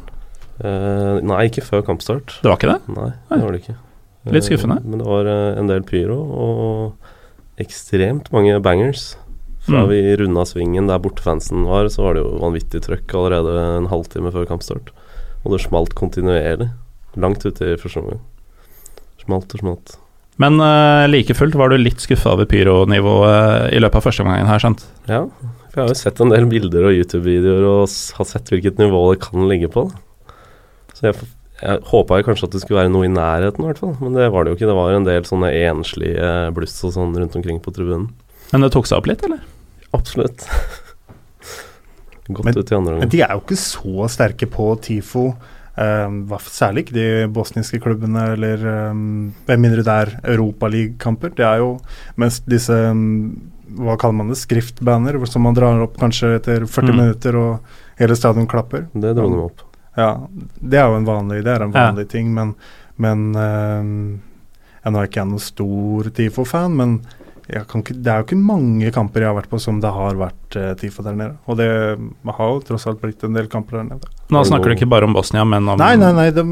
B: Uh, nei, ikke før kampstart.
A: Det var ikke det?
B: Nei, det var det ikke.
A: Litt skuffende.
B: Uh, men det var en del pyro og ekstremt mange bangers. Fra
A: Mm.
B: vi runda svingen der bortefansen var, så var det jo vanvittig trøkk allerede en halvtime før kampstart. Og det smalt kontinuerlig. Langt ute i første omgang. Smalt og smalt.
A: Men uh, like fullt var du litt skuffa over pyronivået i løpet av første omgangen, har jeg skjønt.
B: Ja, for jeg har jo sett en del bilder og YouTube-videoer og har sett hvilket nivå det kan ligge på. Da. Så jeg, jeg håpa kanskje at det skulle være noe i nærheten, i hvert fall. Men det var det jo ikke. Det var en del sånne enslige bluss og sånn rundt omkring på tribunen.
A: Men det tok seg opp litt, eller?
B: Absolutt. Godt
C: Men-
B: ut i andre
C: Men de er jo ikke så sterke på TIFO. Hva- særlig ikke de bosniske klubbene, eller um, mindre det er Europaligakamper. Det er jo Mens disse um, hva kaller man det, skriftbanner, som man drar opp kanskje etter 40
A: Mm.
C: minutter og hele stadion klapper.
B: Det dro de opp.
C: Ja, det er jo en vanlig, det er en
A: Ja.
C: vanlig ting, men, men um, jeg Nå er ikke jeg noen stor TIFO-fan, men ikke, det er jo ikke mange kamper jeg har vært på som det har vært uh, TIFO der nede. Og det har jo tross alt blitt en del kamper der nede.
A: Nå snakker du ikke bare om Bosnia, men om
C: Nei, nei, nei, de,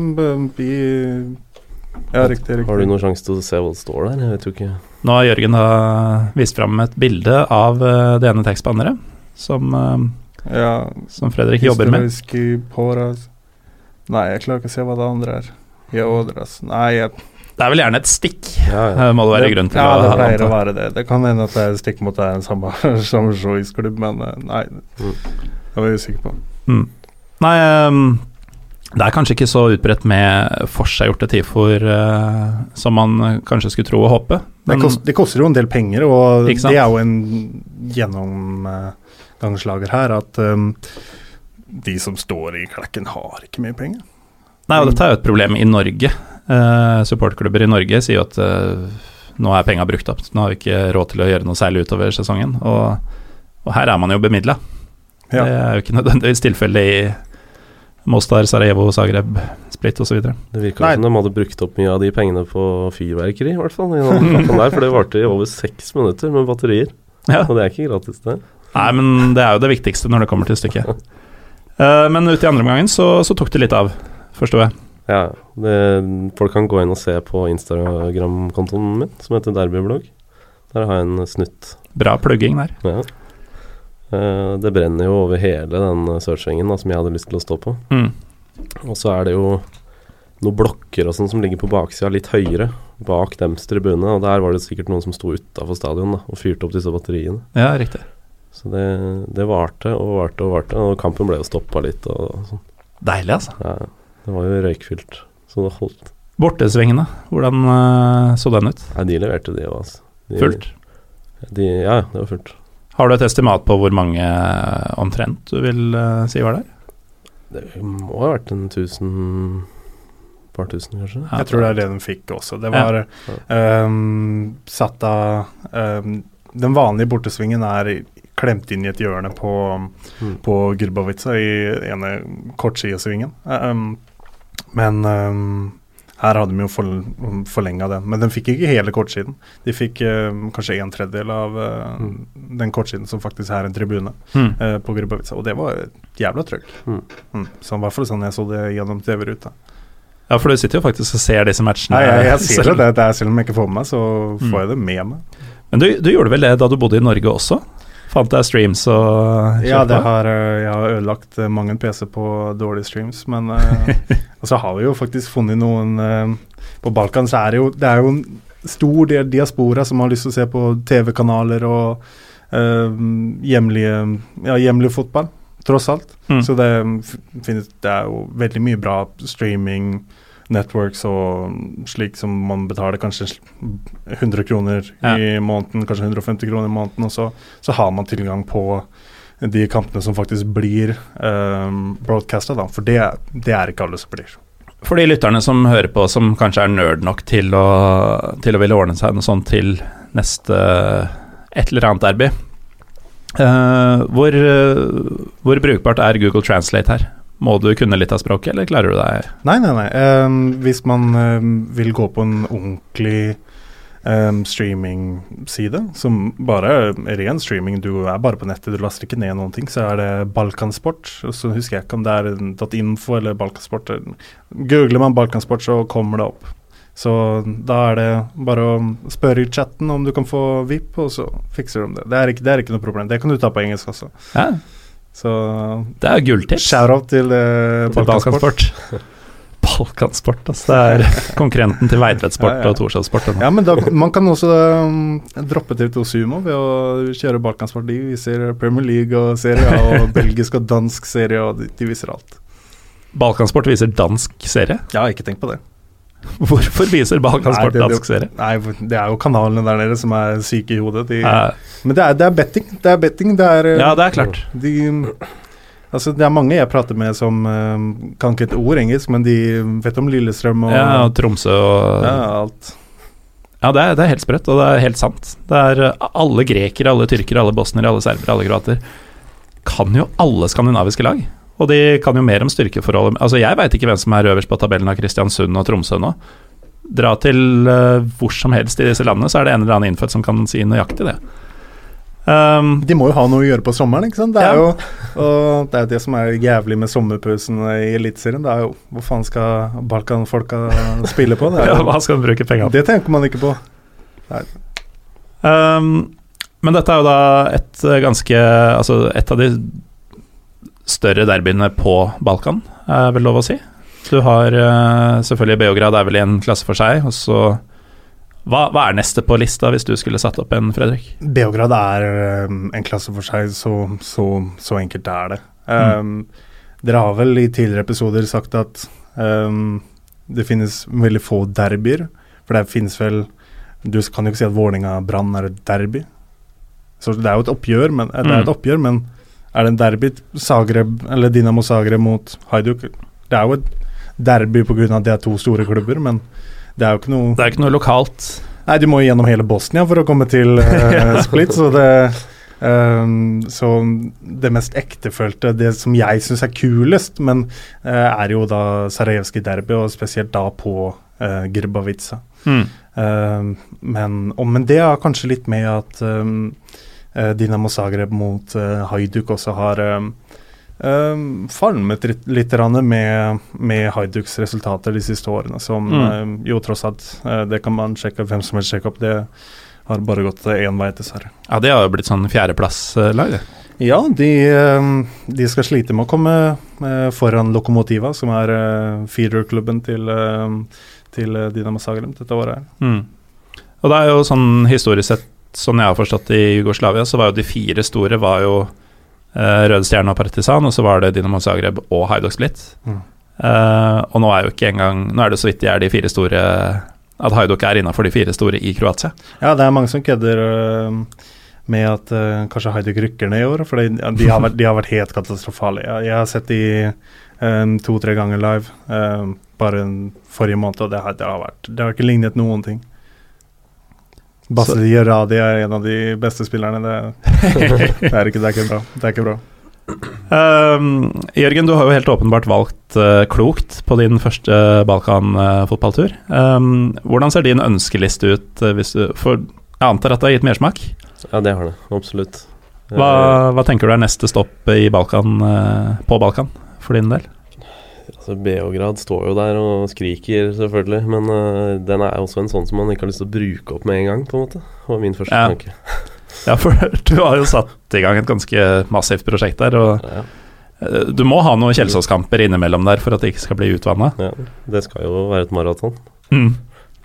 C: de, Ja, riktig, riktig.
B: Har du noen sjanse til å se hva det står der? Jeg vet jo ikke.
A: Nå har Jørgen da vist fram et bilde av eh, det ene tekstbanneret som, eh,
C: ja,
A: som Fredrik jobber med.
C: Historiski Poras Nei, jeg klarer ikke å se hva det andre er. Jodras Nei, jeg,
A: Det er vel gjerne et stikk,
B: Ja, ja.
A: eh, må det være grunn til
C: ja,
A: å
C: det pleier å være det. Det kan hende at det er stikk mot deg er en samme sammenslåingsklubb, men uh, nei.
B: Mm.
C: Det var jeg usikker på.
A: Mm. Nei, ehm, det er kanskje ikke så utbredt med forseggjorte tifoer uh, som man eh, kanskje skulle tro og håpe.
C: Det, kost, det koster jo en del penger, og det er jo en gjennomgangslager her at um, de som står i klekken, har ikke mye penger.
A: nei, og dette er jo et problem i Norge. Uh, supportklubber i Norge sier jo at uh, nå er penga brukt opp, nå har vi ikke råd til å gjøre noe særlig utover sesongen. Og, og her er man jo bemidla.
C: Ja.
A: Det er jo ikke nødvendigvis tilfellet i Mostar, Sarajevo, Zagreb, Split osv.
B: Det virka som de hadde brukt opp mye av de pengene på fyrverkeri, i hvert fall. I der, for det varte i over seks minutter med batterier.
A: Ja.
B: Og det er ikke gratis, det.
A: Nei, men det er jo det viktigste når det kommer til stykket. Uh, men ute i andre omgangen så, så tok det litt av, forsto jeg.
B: Ja, det, folk kan gå inn og se på Instagram-kontoen min, som heter Derbyblogg. Der har jeg en snutt.
A: Bra plugging der.
B: Ja. Eh, det brenner jo over hele den searchingen da, som jeg hadde lyst til å stå på.
A: Mm.
B: Og så er det jo noen blokker og sånn som ligger på baksida, litt høyere, bak dems tribune. Og der var det sikkert noen som sto utafor stadion da, og fyrte opp disse batteriene.
A: Ja, riktig.
B: Så det, det varte og varte og varte, og kampen ble jo stoppa litt og sånn.
A: Deilig, altså.
B: Ja, det var jo røykfylt, så det holdt.
A: Bortesvingene, hvordan eh, så den ut?
B: Nei, de leverte de òg, altså. De,
A: Fullt?
B: De, ja, det var fullt.
A: Har du et estimat på hvor mange eh, omtrent du vil eh, si var der?
B: Det må ha vært en tusen par tusen, kanskje.
A: Ja,
C: Jeg tror det er det de fikk også. Det var ehm, satt av um, Den vanlige bortesvingen er klemt inn i et hjørne på,
B: Mm.
C: på Gurbavica i ene kortsidesvingen. Ehm, men um, her hadde de jo for, forlenga den. Men de fikk ikke hele kortsiden. De fikk um, kanskje en tredjedel av uh,
B: Mm.
C: den kortsiden som faktisk er en tribune
A: mm.
C: uh, på Gurbavica. Og det var jævla trøkk.
B: Mm.
C: Mm. Så i hvert fall sånn jeg så det gjennom TV-ruta.
A: Ja, for du sitter jo faktisk og ser disse matchene.
C: Nei, jeg, jeg ser det, det er selv om jeg ikke får med meg, så
A: Mm.
C: får jeg det med meg.
A: Men du, du gjorde vel det da du bodde i Norge også? Fant jeg streams og
C: Ja, det har, eh, jeg har ødelagt eh, mange PC på dårlige streams, men eh, Og så har vi jo faktisk funnet noen eh, På Balkan så er det jo Det er jo en stor del diaspora som har lyst til å se på TV-kanaler og uh, hjemlige, ja, hjemlig fotball, tross alt.
A: Mm.
C: Så det, det er jo veldig mye bra streaming networks og slik som man betaler kanskje 100 kroner i måneden, kanskje 150 kroner i måneden, og så, så har man tilgang på de kampene som faktisk blir um, broadcasta, da. For det, det er ikke alle som blir.
A: For de lytterne som hører på, som kanskje er nerd nok til å, til å ville ordne seg noe sånt til neste et eller annet derby, uh, hvor, uh, hvor brukbart er Google Translate her? Må du kunne litt av språket, eller klarer du deg
C: Nei, nei, nei. Um, hvis man um, vil gå på en ordentlig um, streamingside, som bare er ren streaming, du er bare på nettet, du laster ikke ned noen ting, så er det Balkansport. Så husker jeg ikke om det er .info eller Balkansport. Googler man Balkansport, så kommer det opp. Så da er det bare å spørre i chatten om du kan få VIP, og så fikser de det. Det er ikke, det er ikke noe problem. Det kan du ta på engelsk også.
A: Ja,
C: Så
A: det er gulltips.
C: shout-out til, uh,
A: til
C: Balkansport.
A: Balkansport. Altså. Det er konkurrenten til Veitvedtsport
C: Ja, ja.
A: og Torshovssport.
C: Ja, men da, man kan også um, droppe TV2 Sumo ved å kjøre Balkansport. De viser Premier League og Serie og belgisk og dansk serie, og de, de viser alt.
A: Balkansport viser dansk serie.
C: Ja, ikke tenk på det.
A: Hvorfor viser Balkansport
C: Sport
A: dansk serie?
C: Nei, det er jo kanalene der nede som er syke i hodet. De,
A: Eh,
C: men det er, det er betting. Det er betting. Det er, uh,
A: ja, det er klart.
C: de, altså, det er mange jeg prater med som um, kan ikke et ord engelsk, men de vet om Lillestrøm og
A: Ja, og Tromsø og
C: ja, alt.
A: Ja, det er, det er helt sprøtt, og det er helt sant. Det er eh, Alle grekere, alle tyrkere, alle bosnere, alle serbere, alle kroater kan jo alle skandinaviske lag. Og de kan jo mer om styrkeforholdet Altså, jeg veit ikke hvem som er øverst på tabellen av Kristiansund og Tromsø nå. Dra til uh, hvor som helst i disse landene, så er det en eller annen innfødt som kan si nøyaktig det. Um,
C: De må jo ha noe å gjøre på sommeren, ikke sant. Det
A: Ja.
C: er jo og det er jo det som er jævlig med sommerpausen i Eliteserien. Det er jo hvor faen skal Balkan-folka spille på? Det, er
A: ja, hva skal de bruke pengene på?
C: det tenker man ikke på.
A: Um, men dette er jo da et eh, ganske Altså et av de større derbyene på Balkan, er vel lov å si. Du har eh, selvfølgelig Beograd er vel i en klasse for seg, og så hva, hva er neste på lista, hvis du skulle satt opp en, Fredrik?
C: Beograd er um, en klasse for seg, så, så, så enkelt er det. Um, Dere har vel i tidligere episoder sagt at um, det finnes veldig få derbyer. For det finnes vel Du kan jo ikke si at Vålerenga-Brann er et derby. Så det er jo et oppgjør, men, mm. det er et
A: Mm.
C: oppgjør, men er det en derby Zagreb, eller Dinamo Zagreb mot Hajduk? Det er jo et derby pga. at det er to store klubber, men det er jo ikke noe
A: Det er ikke noe lokalt.
C: Nei, du må gjennom hele Bosnia for å komme til uh, Split, så det um, Så det mest ektefølte, det som jeg syns er kulest, men uh, er jo da Sarajevskij derby, og spesielt da på uh, Grbavica.
A: Mm.
C: Uh, men, oh, men det er kanskje litt med at eh, Dinamo Zagreb mot uh, Hajduk også har um, falmet litt, med, med Haiduks resultater de siste årene, som
A: Mm.
C: eh, jo tross alt eh, Det kan man sjekke, hvem som helst sjekke opp. Det har bare gått én vei, dessverre.
A: Ja, det har jo blitt sånn fjerdeplasslag, det.
C: Ja, de, eh, de skal slite med å komme eh, foran Lokomotiva, som er eh, feederklubben til, eh, til eh, Dinamo Zagreb dette året. her.
A: Mm. Og det er jo sånn historisk sett sånn jeg har forstått det i Jugoslavia, så var jo de fire store var jo eh, Røde Stjerne og Partisan, og så var det Dinamo Zagreb og Haidok Split.
C: Mm.
A: Eh, og nå er jo ikke engang Nå er det så vidt de er de fire store At Haidok er innafor de fire store i Kroatia.
C: Ja, det er mange som kødder øh, med at øh, kanskje Haidok rykker ned i år, for de, de, har, vært, de har vært helt katastrofale. Jeg, jeg har sett de um, to-tre ganger live um, bare en forrige måned, og det har, det har, vært, det har ikke lignet noen ting. Basri Radi er en av de beste spillerne. Det, det, er, ikke, det er ikke bra. Det er ikke bra.
A: Um, Jørgen, du har jo helt åpenbart valgt uh, klokt på din første Balkan-fotballtur. Um, hvordan ser din ønskeliste ut? Uh, hvis du, for jeg antar at det har gitt mersmak?
B: Ja, det har det. Absolutt.
A: Hva, hva tenker du er neste stopp i Balkan, uh, på Balkan for din del?
B: Altså, Beograd står jo der og skriker, selvfølgelig. Men den er også en sånn som man ikke har lyst til å bruke opp med en gang, på en måte. Var min første
A: Ja.
B: tanke.
A: Ja, for du har jo satt i gang et ganske massivt prosjekt der. Og
B: Ja,
A: uh, du må ha noen Kjelsås-kamper innimellom der for at det ikke skal bli utvanna.
B: ja. Det skal jo være et maraton.
A: Mm.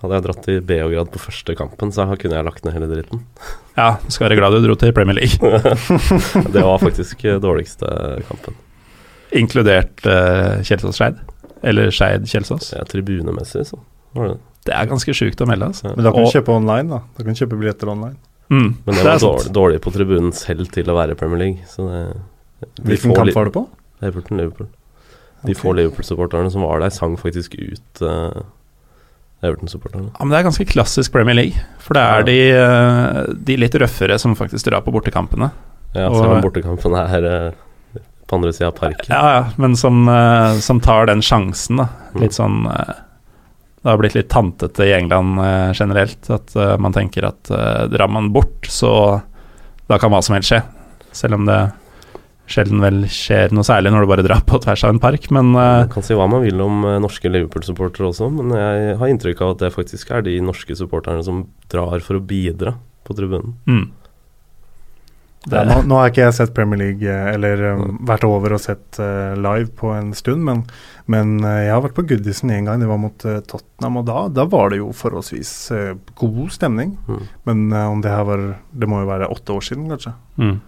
B: Hadde jeg dratt til Beograd på første kampen, så kunne jeg lagt ned hele dritten.
A: Ja, du skal være glad du dro til Premier League,
B: Det var faktisk eh, dårligste kampen.
A: Inkludert uh, Kjelsås-Skeid. Eller Skeid-Kjelsås.
B: Ja, tribunemessig, så var det.
A: Det er ganske sjukt å melde, altså.
C: Men da kan
A: Og-
C: du kjøpe online, da. Da kan du kjøpe billetter online.
A: Mm,
B: Men det
A: er
B: var dårlig, dårlig på tribunen selv til å være Premier League. Så det,
C: Hvilken kamp var det på?
B: Everton, Liverpool. De
C: okay.
B: få Liverpool-supporterne som var der, sang faktisk ut uh, Everton-supporterne.
A: Ja, men Det er ganske klassisk Premier League. For det er
B: Ja.
A: de, eh, de litt røffere som faktisk drar på bortekampene.
B: Ja, selv om bortekampene er eh, på andre sida av parken.
A: Ja, ja, men som, uh, som tar den sjansen, da. Litt sånn uh, Det har blitt litt tantete i England uh, generelt. At man tenker at drar man bort, så da kan hva som helst skje. Selv om det sjelden vel skjer noe særlig når du bare drar på tvers av en park, men uh,
B: Man kan si hva man vil om uh, norske Liverpool-supportere også, men jeg har inntrykk av at det faktisk er de norske supporterne som drar for å bidra på tribunen.
A: mm.
C: Ja, nå, nå har ikke jeg sett Premier League, eh, eller um, vært over og sett uh, live på en stund, men, men uh, jeg har vært på Goodison en gang, det var mot uh, Tottenham, og da, da var det jo forholdsvis god stemning.
B: Mm.
C: Men om det her var Det må jo være åtte år siden, kanskje.
A: Mm.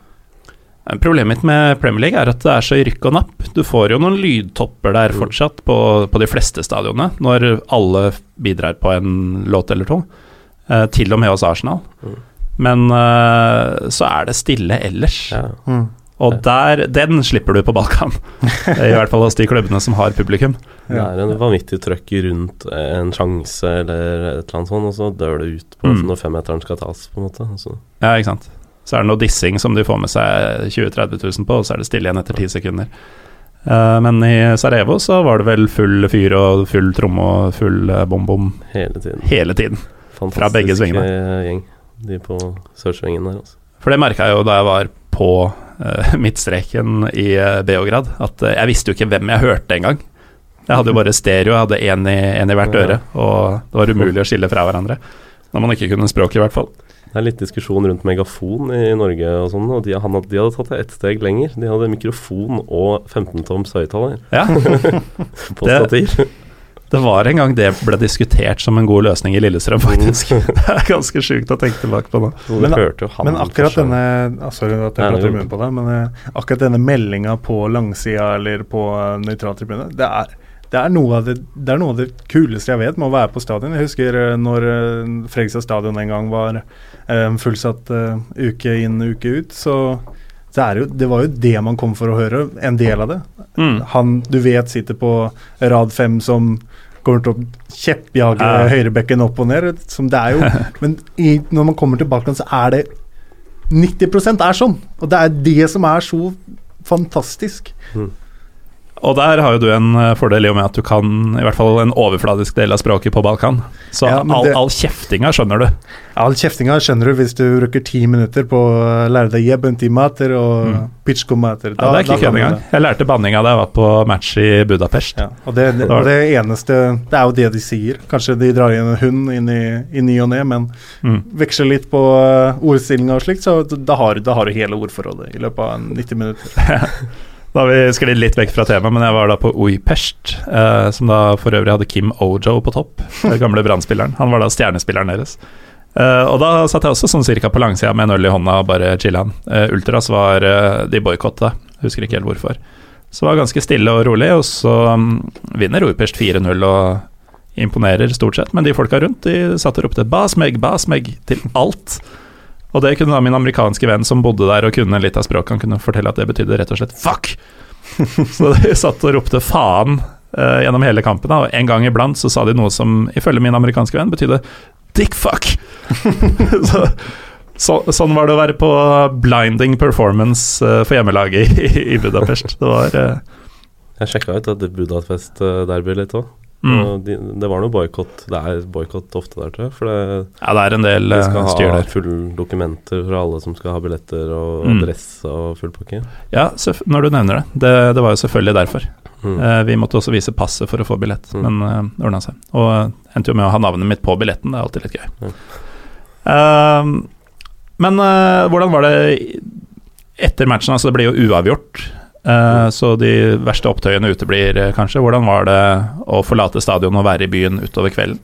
A: Problemet mitt med Premier League er at det er så rykk og napp. Du får jo noen lydtopper der
B: Mm.
A: fortsatt på, på de fleste stadionene, når alle bidrar på en låt eller to. Til og med hos Arsenal.
B: Mm.
A: Men uh, så er det stille ellers.
B: Ja.
A: Og der, den slipper du på Balkan. I hvert fall hos de klubbene som har publikum.
B: Det er en vanvittig trøkk rundt en sjanse eller et eller annet sånt, og så dør det ut på
A: Mm.
B: når femmeteren skal tas, på en måte. Så.
A: Ja, ikke sant. Så er det noe dissing som de får med seg 20 000-30 000 på, og så er det stille igjen etter ti sekunder. Eh, men i Sarajevo så var det vel full fyr og full tromme og full eh, bom-bom
B: Hele tiden.
A: hele tiden. Fra begge svingene.
B: eh, gjeng, de på Sørsvingen der, Også.
A: For det merka jeg jo da jeg var på uh, midtstreken i eh, Beograd, at uh, jeg visste jo ikke hvem jeg hørte engang. Jeg hadde jo bare stereo, jeg hadde én i, en i hvert øre, og det var umulig å skille fra hverandre. Når man ikke kunne språket, i hvert fall.
B: Det er litt diskusjon rundt megafon i Norge og sånn, og de, han, de hadde tatt det ett steg lenger. De hadde mikrofon og 15-toms høyttaler
A: Ja,
B: på stativ.
A: Det var en gang det ble diskutert som en god løsning i Lillestrøm, faktisk. Det er ganske sjukt å tenke tilbake på nå.
C: Men-
B: hørte jo han
C: Men akkurat denne ah, Sorry at jeg prater i munnen på deg, men eh, akkurat denne meldinga på langsida eller på uh, nøytral tribune, det er, det, er det, det er noe av det kuleste jeg vet med å være på stadion. Jeg husker eh, når Fredrikstad stadion en gang var eh, fullsatt eh, uke inn uke ut, så det, er jo, det var jo det man kom for å høre, en del av det.
A: Mm.
C: Han du vet sitter på rad fem som kommer til å kjeppjage
A: Ja.
C: høyrebekken opp og ned. Som det er jo Men i, når man kommer til Balkan, så er det 90% er sånn. Og det er det som er så fantastisk.
A: Og der har jo du en eh, fordel i og med at du kan i hvert fall en overfladisk del av språket på Balkan. Så
C: Ja,
A: all,
C: det-
A: all kjeftinga skjønner du.
C: All kjeftinga skjønner du hvis du bruker ti minutter på å lære deg jebentimater og
A: Mm.
C: pitchkomater.
A: Ja, det er ikke kødd engang. Jeg lærte banninga da jeg var på match i Budapest.
C: Ja, og det, det, og det eneste Det er jo det de sier. Kanskje de drar inn en hund inn i, i ny og ne, men
A: Mm.
C: veksler litt på uh, ordstillinga og slikt, så da har, du- da har du hele ordforrådet i løpet av 90 minutter.
A: Da har vi sklidd litt vekk fra temaet, men jeg var da på Uipest, eh, som da for øvrig hadde Kim Ojo på topp, den gamle brannspilleren. Han var da stjernespilleren deres. Eh, og da satt jeg også sånn cirka på langsida med en øl i hånda og bare chilla'n. Eh, Ultras var uh, De boikotta, husker ikke helt hvorfor. Så det var ganske stille og rolig, og så um, vinner Uipest 4-0 og imponerer stort sett. Men de folka rundt de satt og ropte 'Basmeg, Basmeg' til alt. Og det kunne da min amerikanske venn som bodde der og kunne litt av språket, han kunne fortelle at det betydde rett og slett 'fuck'. så de satt og ropte 'faen' uh, gjennom hele kampen. Da. Og en gang iblant så sa de noe som ifølge min amerikanske venn betydde 'dickfuck'. så, så, sånn var det å være på blinding performance uh, for hjemmelaget i, i, Budapest. Det var uh,
B: Jeg sjekka ut det Budapest-derby litt òg. Mm. De, det var noe boikott Det er boikott ofte der, tror jeg. For det,
A: ja, det er en del
B: de skal
A: styr
B: ha
A: der.
B: fulle dokumenter fra alle som skal ha billetter og
A: Mm.
B: adresse og full pakke.
A: Ja, når du nevner det. det. Det var jo selvfølgelig derfor.
B: Mm.
A: Eh, vi måtte også vise passet for å få billett,
B: Mm.
A: men det det ordna seg. Og eh, endte jo med å ha navnet mitt på billetten, det er alltid litt gøy.
B: Ja.
A: Eh, men eh, hvordan var det etter matchen? Altså, det ble jo uavgjort, eh, så de verste opptøyene uteblir eh, kanskje. Hvordan var det å forlate stadion og være i byen utover kvelden?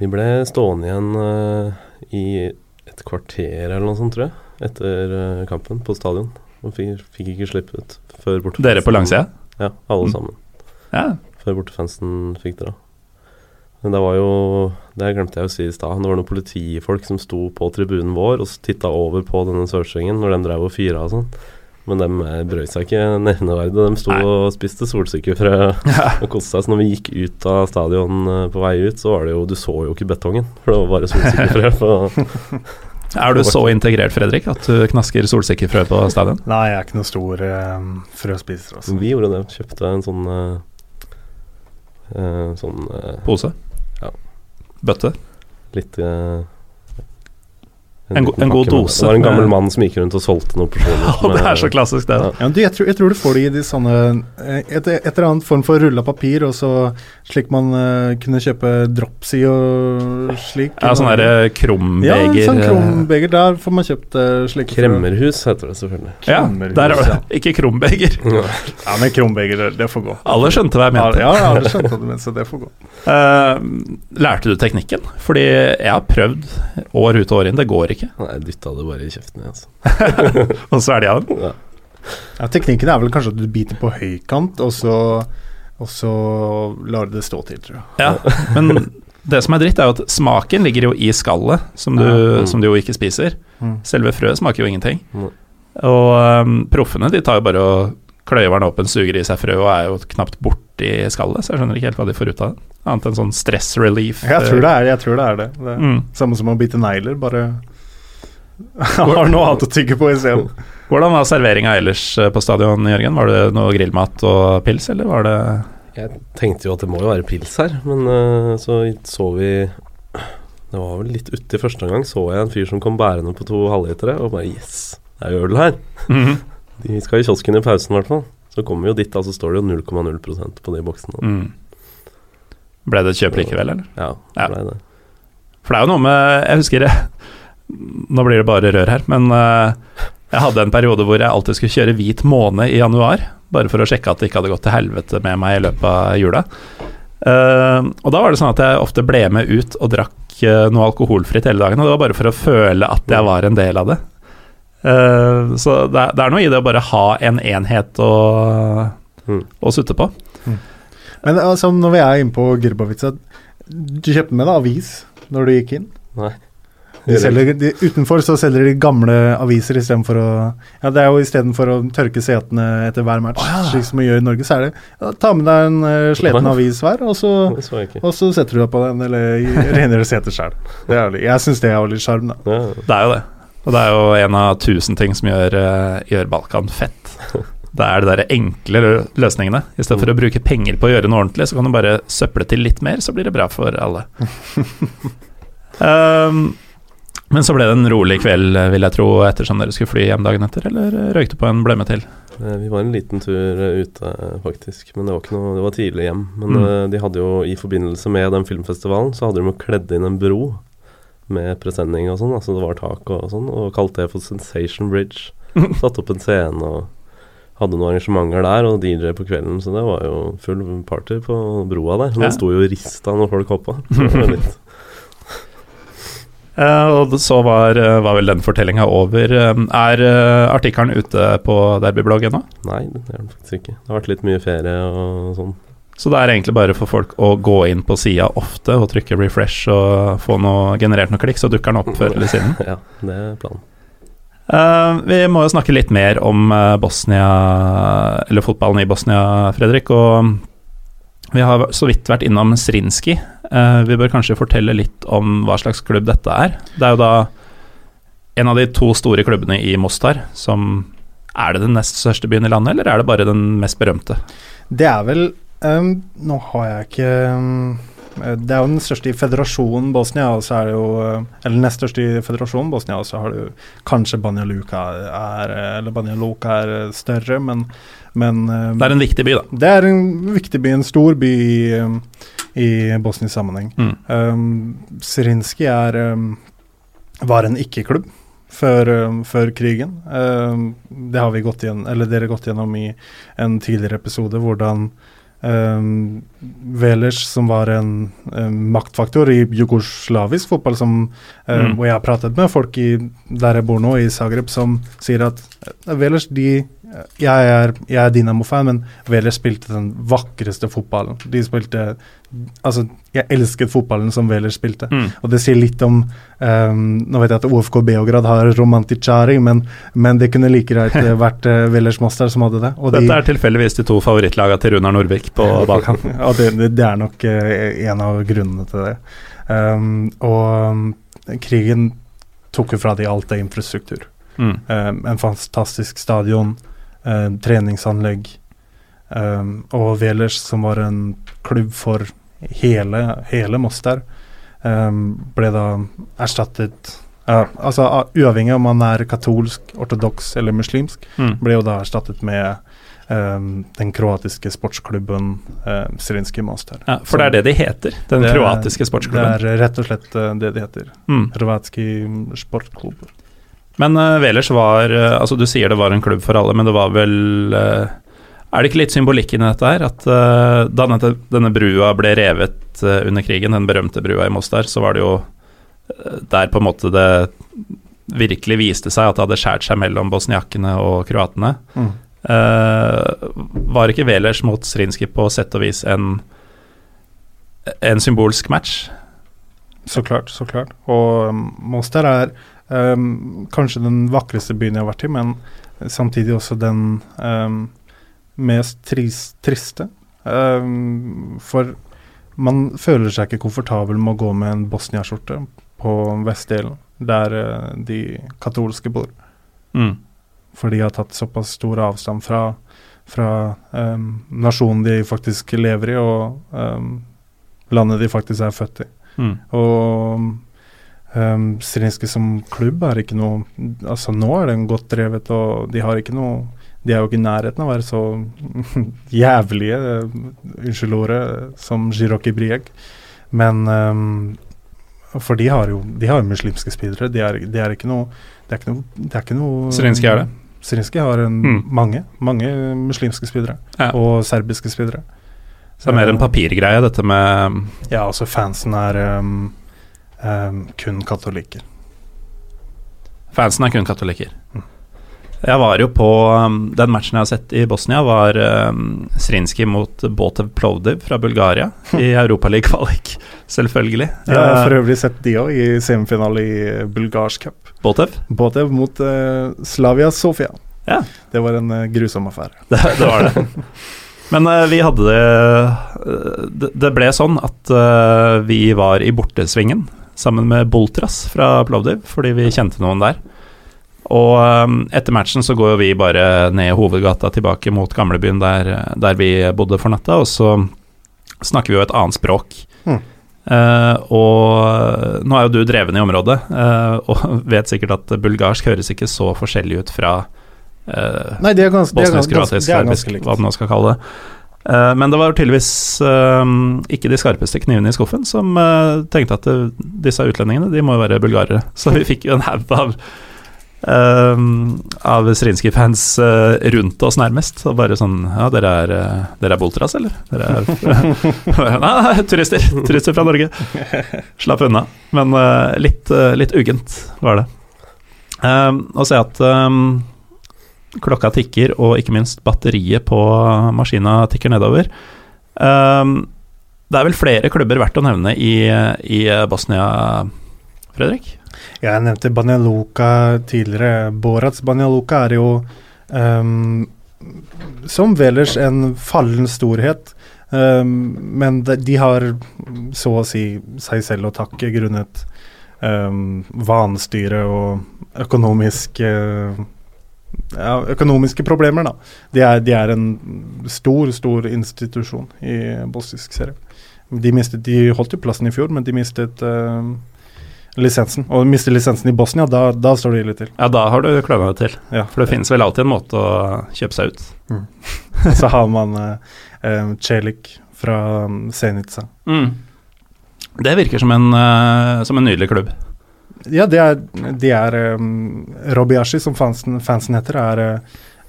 B: Vi ble stående igjen uh, i et kvarter eller noe sånt, tror jeg, etter uh, kampen på stadion. Og fikk, fikk ikke slippet før bortefansen
A: Dere på langsida?
B: Ja, alle
A: Mm.
B: sammen.
A: Ja.
B: Før bortefansen fikk dra. Men det var jo Det glemte jeg å si i stad. Det var noen politifolk som sto på tribunen vår og titta over på denne Sørsvingen når de drev og fyra og sånn. Men de eh, seg ikke nevneverdig. De sto
A: Nei.
B: og spiste solsikkefrø og koste seg. Så når vi gikk ut av stadion eh, på vei ut, så var det jo Du så jo ikke betongen, for det var bare solsikkefrø.
A: Er du så integrert, Fredrik, at du knasker solsikkefrø på stadion?
C: Nei, jeg er ikke noen stor uh, frøspiser. Også.
B: Vi gjorde det. Kjøpte en sånn uh, eh, Sånn uh,
A: Pose?
B: Ja.
A: Bøtte?
B: litt eh,
A: En go- en god dose
B: Det var en gammel mann som gikk rundt og solgte noen porsjoner.
A: Ja, det er så klassisk, det.
B: Ja.
C: Ja, du, jeg, tror, jeg tror du får det i de sånne eh, et, et eller annet form for rulla papir, og så slik man uh, kunne kjøpe drops i og slik.
A: Ja, sånn derre
C: Ja,
A: krumbeger
C: sånn
A: eh,
C: krumbeger. Der får man kjøpt uh, slike.
B: Kremmerhus heter det selvfølgelig.
A: Ja, der er det. Ikke krumbeger.
C: Ja, men krumbeger, det, får gå.
A: Alle skjønte hva jeg mente.
C: ja, alle skjønte skjønte du, mente, så det får gå.
A: Uh, lærte du teknikken? Fordi jeg har prøvd år ut og år inn, det går ikke.
B: Nei, jeg dytta det bare i kjeften, jeg, altså.
A: Og så av den.
B: Ja.
C: Ja, teknikken er vel kanskje at du biter på høykant, og så, og så lar du det stå til, tror jeg.
A: Ja, men det som er dritt, er jo at smaken ligger jo i skallet, som du,
B: Ja. Mm.
A: som du jo ikke spiser.
C: Mm.
A: Selve frøet smaker jo ingenting.
B: Mm.
A: Og um, proffene de tar jo bare og kløyver den åpen, suger i seg frø og er jo knapt borti skallet, så jeg skjønner ikke helt hva de får ut av det. Annet enn sånn stress relief.
C: Jeg tror det er, jeg tror det, er det. det er
A: Mm.
C: Samme som å bite negler, bare har noe annet å tygge på isteden.
A: Hvordan var serveringa ellers eh, på stadion, Jørgen? Var det noe grillmat og pils, eller var det
B: Jeg tenkte jo at det må jo være pils her, men eh, så så vi Det var vel litt uti første omgang, så jeg en fyr som kom bærende på to halvlitere, og bare yes, det er jo øl her.
A: Mhm.
B: De skal i kiosken i pausen, i hvert fall. Så kommer vi jo dit, da, så står det jo 0,0% på de boksene.
A: mm. Ble det et kjøp likevel, eller?
B: Ja,
A: Ja.
B: det ble det.
A: For det er jo noe med Jeg husker Nå blir det bare rør her, men eh, jeg hadde en periode hvor jeg alltid skulle kjøre hvit måne i januar, bare for å sjekke at det ikke hadde gått til helvete med meg i løpet av jula. Eh, og da var det sånn at jeg ofte ble med ut og drakk eh, noe alkoholfritt hele dagen, og det var bare for å føle at jeg var en del av det. Eh, så det er, det er noe i det å bare ha en enhet å,
B: Mm.
A: å sutte på.
C: Men altså, når vi er inne på Grbavica Du kjøpte med deg avis når du gikk inn?
B: Nei.
C: De selger, de, utenfor så selger de gamle aviser istedenfor å Ja, det er jo istedenfor å tørke setene etter hver match,
A: oh, ja.
C: slik som vi gjør i Norge, så er det ja, Ta med deg en uh, sliten avis hver, og så,
B: så
C: og så setter du deg på den, eller rengjør setet sjøl. Jeg syns det er jo litt sjarm, da.
B: Ja,
A: Det er jo det. Og det er jo en av tusen ting som gjør, eh, gjør Balkan fett. Det er de der enkle løsningene. I stedet for å bruke penger på å gjøre noe ordentlig, så kan du bare søple til litt mer, så blir det bra for alle. um, men så ble det en rolig kveld, vil jeg tro, ettersom dere skulle fly hjem dagen etter, eller røykte på en blemme til?
B: Eh, Vi var en liten tur eh, ute, eh, faktisk. Men det var ikke noe Det var tidlig hjem. Men
A: Mm.
B: de hadde jo i forbindelse med den filmfestivalen, så hadde de jo kledd inn en bro med presenning og sånn. Altså det var tak og sånn, og kalte det for Sensation Bridge. Satt opp en scene og hadde noen arrangementer der, og DJ på kvelden, så det var jo full party på broa der.
A: Ja.
B: Den sto jo rista når folk hoppa. Så det var litt
A: og så var, eh, var vel den fortellinga over. Eh, er artikkelen ute på Derbyblogg ennå?
B: Nei, det er den faktisk ikke. Det har vært litt mye ferie og sånn.
A: Så det er egentlig bare for folk å gå inn på sida ofte og trykke refresh og få noe, generert noe klikk, så dukker den opp før eller siden.
B: ja, det er planen.
A: Uh, vi må jo snakke litt mer om Bosnia, eller fotballen i Bosnia, Fredrik. Og vi har så vidt vært innom Srinski. Uh, vi bør kanskje fortelle litt om hva slags klubb dette er. Det er jo da en av de to store klubbene i Mostar som Er det den nest største byen i landet, eller er det bare den mest berømte?
C: Det er vel um, Nå har jeg ikke um, Det er jo den største i federasjonen Bosnia, og så er det jo Eller nest største i federasjonen Bosnia, og så har du kanskje Banja Luka er Eller Banja Luka er større, men men
A: um, Det er en viktig by, da?
C: Det er en viktig by, en stor by i, i bosnisk sammenheng. Mm. Um, Zrinski er um, var en ikke-klubb før, før, krigen. det har vi gått igjen, eller dere gått gjennom i en tidligere episode, hvordan Um, Velers, som var en um, maktfaktor i jugoslavisk fotball, som, um, mm. og jeg har pratet med folk i, der jeg bor nå, i Zagreb, som sier at uh, Velers de jeg er, jeg er Dinamo-fan, men Veler spilte den vakreste fotballen. De spilte Altså, jeg elsket fotballen som Veler spilte. Mm. Og det sier litt om um, Nå vet jeg at OFK Beograd har romanticari, men, men det kunne like greit eh, vært uh, Velers Mostar som hadde det.
A: Dette de, er tilfeldigvis de to favorittlagene til Runar Norvik på Balkan.
C: ja, det, det, er nok uh, en av grunnene til det. Um, og krigen tok jo fra de alt av infrastruktur. Mm. Um, en fantastisk stadion eh, treningsanlegg. Um, og Velers, som var en klubb for hele, hele Moster, um, ble da erstattet ja, Altså uavhengig om man er katolsk, ortodoks eller muslimsk, mm. ble jo da erstattet med Um, den kroatiske sportsklubben uh, Srinski Master.
A: Ja, for det er det de heter? Den kroatiske sportsklubben?
C: Det er rett og slett uh, det de heter. Mm. Hrvatski sportklubb.
A: Men uh, Velers var uh, Altså, du sier det var en klubb for alle, men det var vel uh, Er det ikke litt symbolikk i dette her? At uh, da denne, denne, brua ble revet under krigen, den berømte brua i Mostar, så var det jo der på en måte det virkelig viste seg at det hadde skjært seg mellom bosniakene og kroatene. Mm. var ikke Velers mot Srinski på sett og vis en, en symbolsk match?
C: Så klart, så klart. Og um, Mostar er Um, kanskje den vakreste byen jeg har vært i, men samtidig også den um, mest tris, triste. Um, for man føler seg ikke komfortabel med å gå med en Bosnia-skjorte på vestdelen, der uh, de katolske bor. Mm. For de har tatt såpass stor avstand fra, fra nasjonen de faktisk lever i, og landet de faktisk er født i. Mm. Og Um, ehm, som klubb er ikke noe Altså Nå er den godt drevet, og de har ikke noe De er jo ikke i nærheten av å være så jævlige, uh, unnskyld ordet, som Giroki Brieg. Men um, For de har jo de har muslimske speedere. De er, de er, ikke noe Det er ikke noe, det er ikke noe
A: Strinski er det?
C: Strinski har en, mm. mange, mange muslimske speedere. Ja. Og serbiske speedere.
A: Så det er mer en papirgreie, dette med
C: Ja, altså fansen er um, um, kun katolikker.
A: Fansen er kun katolikker. Mm. Jeg var jo på um, Den matchen jeg har sett i Bosnia, var um, Srinski mot Botev Plovdiv fra Bulgaria i Europaliga-kvalik. Selvfølgelig.
C: Jeg har for øvrig sett de òg i semifinale i bulgarsk cup.
A: Botev?
C: Botev mot uh, Slavia Sofia.
A: Ja.
C: Det var en uh, grusom affære.
A: Det, det var det. Men uh, vi hadde det Det ble sånn at vi var i bortesvingen sammen med Boltras fra Plovdiv, fordi vi kjente noen der. Og um, etter matchen så går jo vi bare ned hovedgata tilbake mot gamlebyen der, der vi bodde for natta, og så snakker vi jo et annet språk. Mm. Uh, og nå er jo du dreven i området, uh, og vet sikkert at bulgarsk høres ikke så forskjellig ut fra uh,
C: Nei, det er ganske,
A: bosnisk, kroatisk, serbisk, hva man nå skal kalle det. Eh, men det var tydeligvis uh, ikke de skarpeste knivene i skuffen som uh, tenkte at disse utlendingene de må jo være bulgarere. Så vi fikk jo en haug av Um, av Zrinski-fans uh, rundt oss, nærmest. Og bare sånn Ja, dere er, uh, dere er Boltras, eller? Dere er Nei, turister. Turister fra Norge. Slapp unna. Men litt, litt uggent var det. Å se at klokka tikker, og ikke minst batteriet på maskina tikker nedover. Um, det er vel flere klubber verdt å nevne i, i Bosnia, Fredrik?
C: Jeg nevnte Banjaluka tidligere. Borats Banjaluka er jo um, som Velers en fallen storhet. Um, men de, har så å si seg selv å takke grunnet um, vanstyre og økonomisk uh, ja, økonomiske problemer, da. De er, de er, en stor, stor institusjon i bosnisk serie. De, mistet, de holdt jo plassen i fjor, men de mistet uh, lisensen. Og mister lisensen i Bosnia, da, da står det ille til.
A: Ja, da har du kløna det til. Ja. For det finnes vel alltid en måte å kjøpe seg ut.
C: Mm. så har man uh, um, Celik fra Senica.
A: Mm. Det virker som en, uh, som en nydelig klubb.
C: Ja, det er, de er um, Robiashi, som fansen, fansen heter, er,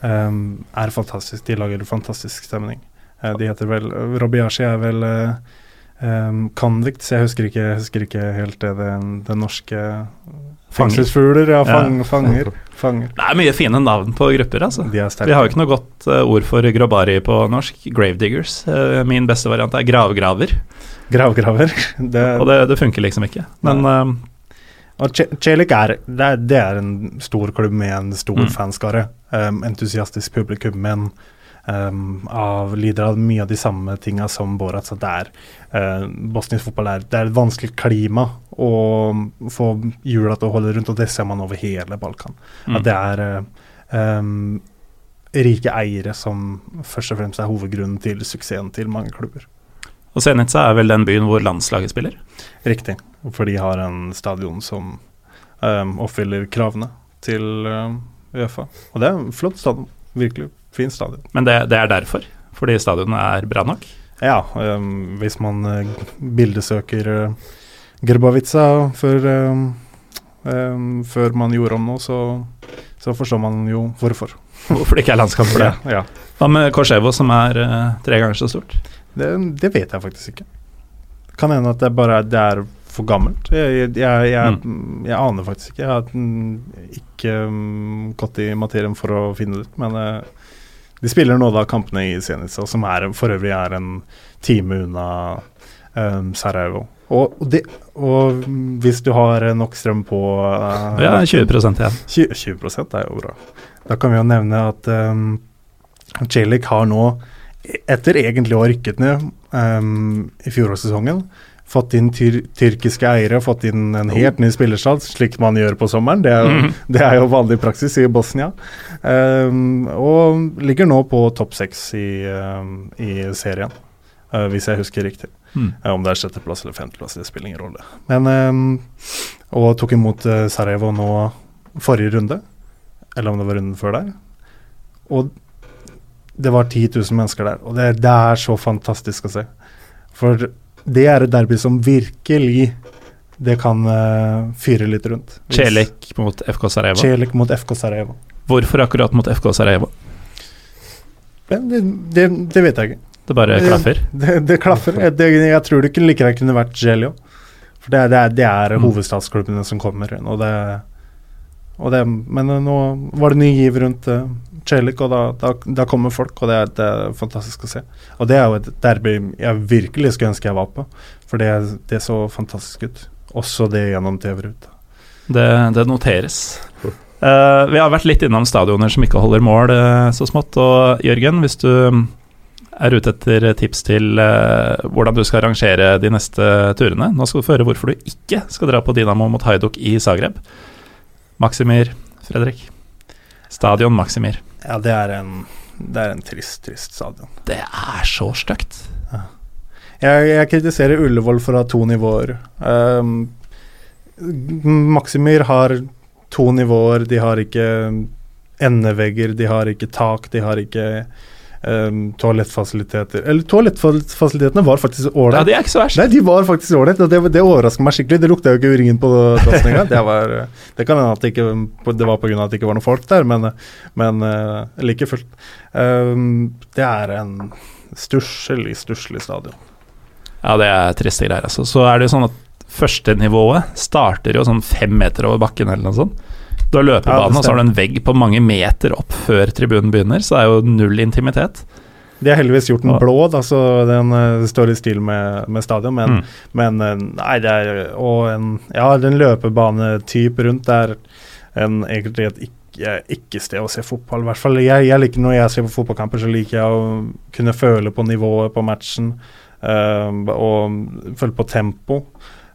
C: um, er fantastisk. De lager fantastisk stemning. Uh, de heter vel Robiashi er vel um, Convict, så jeg husker ikke, husker ikke helt det, den, den norske Fengselsfugler, ja, fang, ja. Fanger, fanger.
A: Det er mye fine navn på grupper, altså. De Vi har jo ikke noe godt uh, ord for grobari på norsk. Gravediggers. Uh, min beste variant er gravgraver.
C: Gravgraver.
A: Det, og det, det, funker liksom ikke. Men uh,
C: og Celik er, det er, en stor klubb med en stor mm. fanskare. Um, entusiastisk publikum, men um, av, lider av mye av de samme tinga som Borat. Så det er uh, Bosnisk fotball er, det er et vanskelig klima å få hjula til å holde rundt, og det ser man over hele Balkan. Mm. At det er uh, um, rike eiere som først og fremst er hovedgrunnen til suksessen til mange klubber.
A: Og Zenica er vel den byen hvor landslaget spiller?
C: Riktig, for de har en stadion som um, oppfyller kravene til um, Uefa. Og det er en flott stadion, virkelig. Fin stadion.
A: Men det, det er derfor? Fordi stadionet er bra nok?
C: Ja, um, hvis man uh, bildesøker uh, Grbavica før, før man gjorde om noe, så, så, forstår man jo hvorfor.
A: Hvorfor det ikke er landskamp for det?
C: ja, ja.
A: Hva med Korsevo, som er uh, tre ganger så stort?
C: Det, det, vet jeg faktisk ikke. Kan hende at det bare det er for gammelt. Jeg, jeg, jeg, mm. jeg, aner faktisk ikke. Jeg har mm, ikke um, gått i materien for å finne det ut, men uh, de spiller nå da kampene i Zenica, som er, for øvrig er en time unna um, Sarajevo. Og, og, de, og, hvis du har nok strøm på
A: uh, Ja, 20 ja.
C: 20, 20 er jo bra. Da kan vi jo nevne at um, Celik har nå, etter egentlig å ha rykket ned um, i fjorårssesongen, fått inn tyr tyrkiske eiere, fått inn en helt ny spillerstad, slik man gjør på sommeren. Det er, mm. det er jo vanlig praksis i Bosnia. Um, og ligger nå på topp seks i, um, i, serien, uh, hvis jeg husker riktig. Mm. Uh, om det er sjetteplass eller femteplass, det spiller ingen rolle. Men, um, og tok imot uh, Sarajevo nå forrige runde, eller om det var runden før der. Og det var 10 000 mennesker der, og det, det er så fantastisk å se. For det er et derby som virkelig det kan uh, fyre litt rundt.
A: Celek mot FK Sarajevo?
C: Celek mot FK Sarajevo.
A: Hvorfor akkurat mot FK Sarajevo?
C: Det, det, det vet jeg ikke.
A: Det bare klaffer?
C: Det, det klaffer. Jeg, jeg, tror det kunne like gjerne kunne vært Gelio. For det, er, det er mm. hovedstadsklubbene som kommer. Og det, og det, men nå var det ny giv rundt uh, Celik, og da, da, da, kommer folk, og det er, det er, fantastisk å se. Og det er jo et derby jeg virkelig skulle ønske jeg var på, for det, det så fantastisk ut. Også det gjennom TV-ruta.
A: Det, det, noteres. Uh, vi har vært litt innom stadioner som ikke holder mål uh, så smått. Og Jørgen, hvis du er ute etter tips til uh, hvordan du skal arrangere de neste turene Nå skal du få høre hvorfor du ikke skal dra på Dinamo mot Haiduk i Zagreb. Maksimir, Fredrik. Stadion Maksimir.
C: Ja, det er en, det er en trist, trist stadion.
A: Det er så stygt. Ja.
C: Jeg, jeg, kritiserer Ullevål for å ha to nivåer. Um, Maximyr har to nivåer. De har ikke endevegger, de har ikke tak, de har ikke um, toalettfasiliteter Eller toalettfasilitetene var faktisk
A: Ja, det er ikke så verst.
C: Nei, de var faktisk ålreit, og det, det overrasker meg skikkelig. Det lukta jo ikke urin på dassen engang. Det, var- det kan hende at det ikke det var pga. at det ikke var noen folk der, men, men uh, like fullt. Um, det er en stusslig, stusslig stadion.
A: Ja, det er triste greier. Altså. Så er det jo sånn at førstenivået starter jo sånn fem meter over bakken eller noe sånt. Du har løpebane, og så har du en vegg på mange meter opp før tribunen begynner, så det er jo null intimitet.
C: De har heldigvis gjort den blå, da, så den uh, står i stil med, med stadion, men
A: Mm.
C: Men eh, nei, det er Og en Ja, en løpebanetype rundt er en, egentlig et ikke, ikke å se fotball. I hvert fall jeg, jeg liker Når jeg ser på fotballkamper, så liker jeg å kunne føle på nivået på matchen. Uh, og føle på tempo.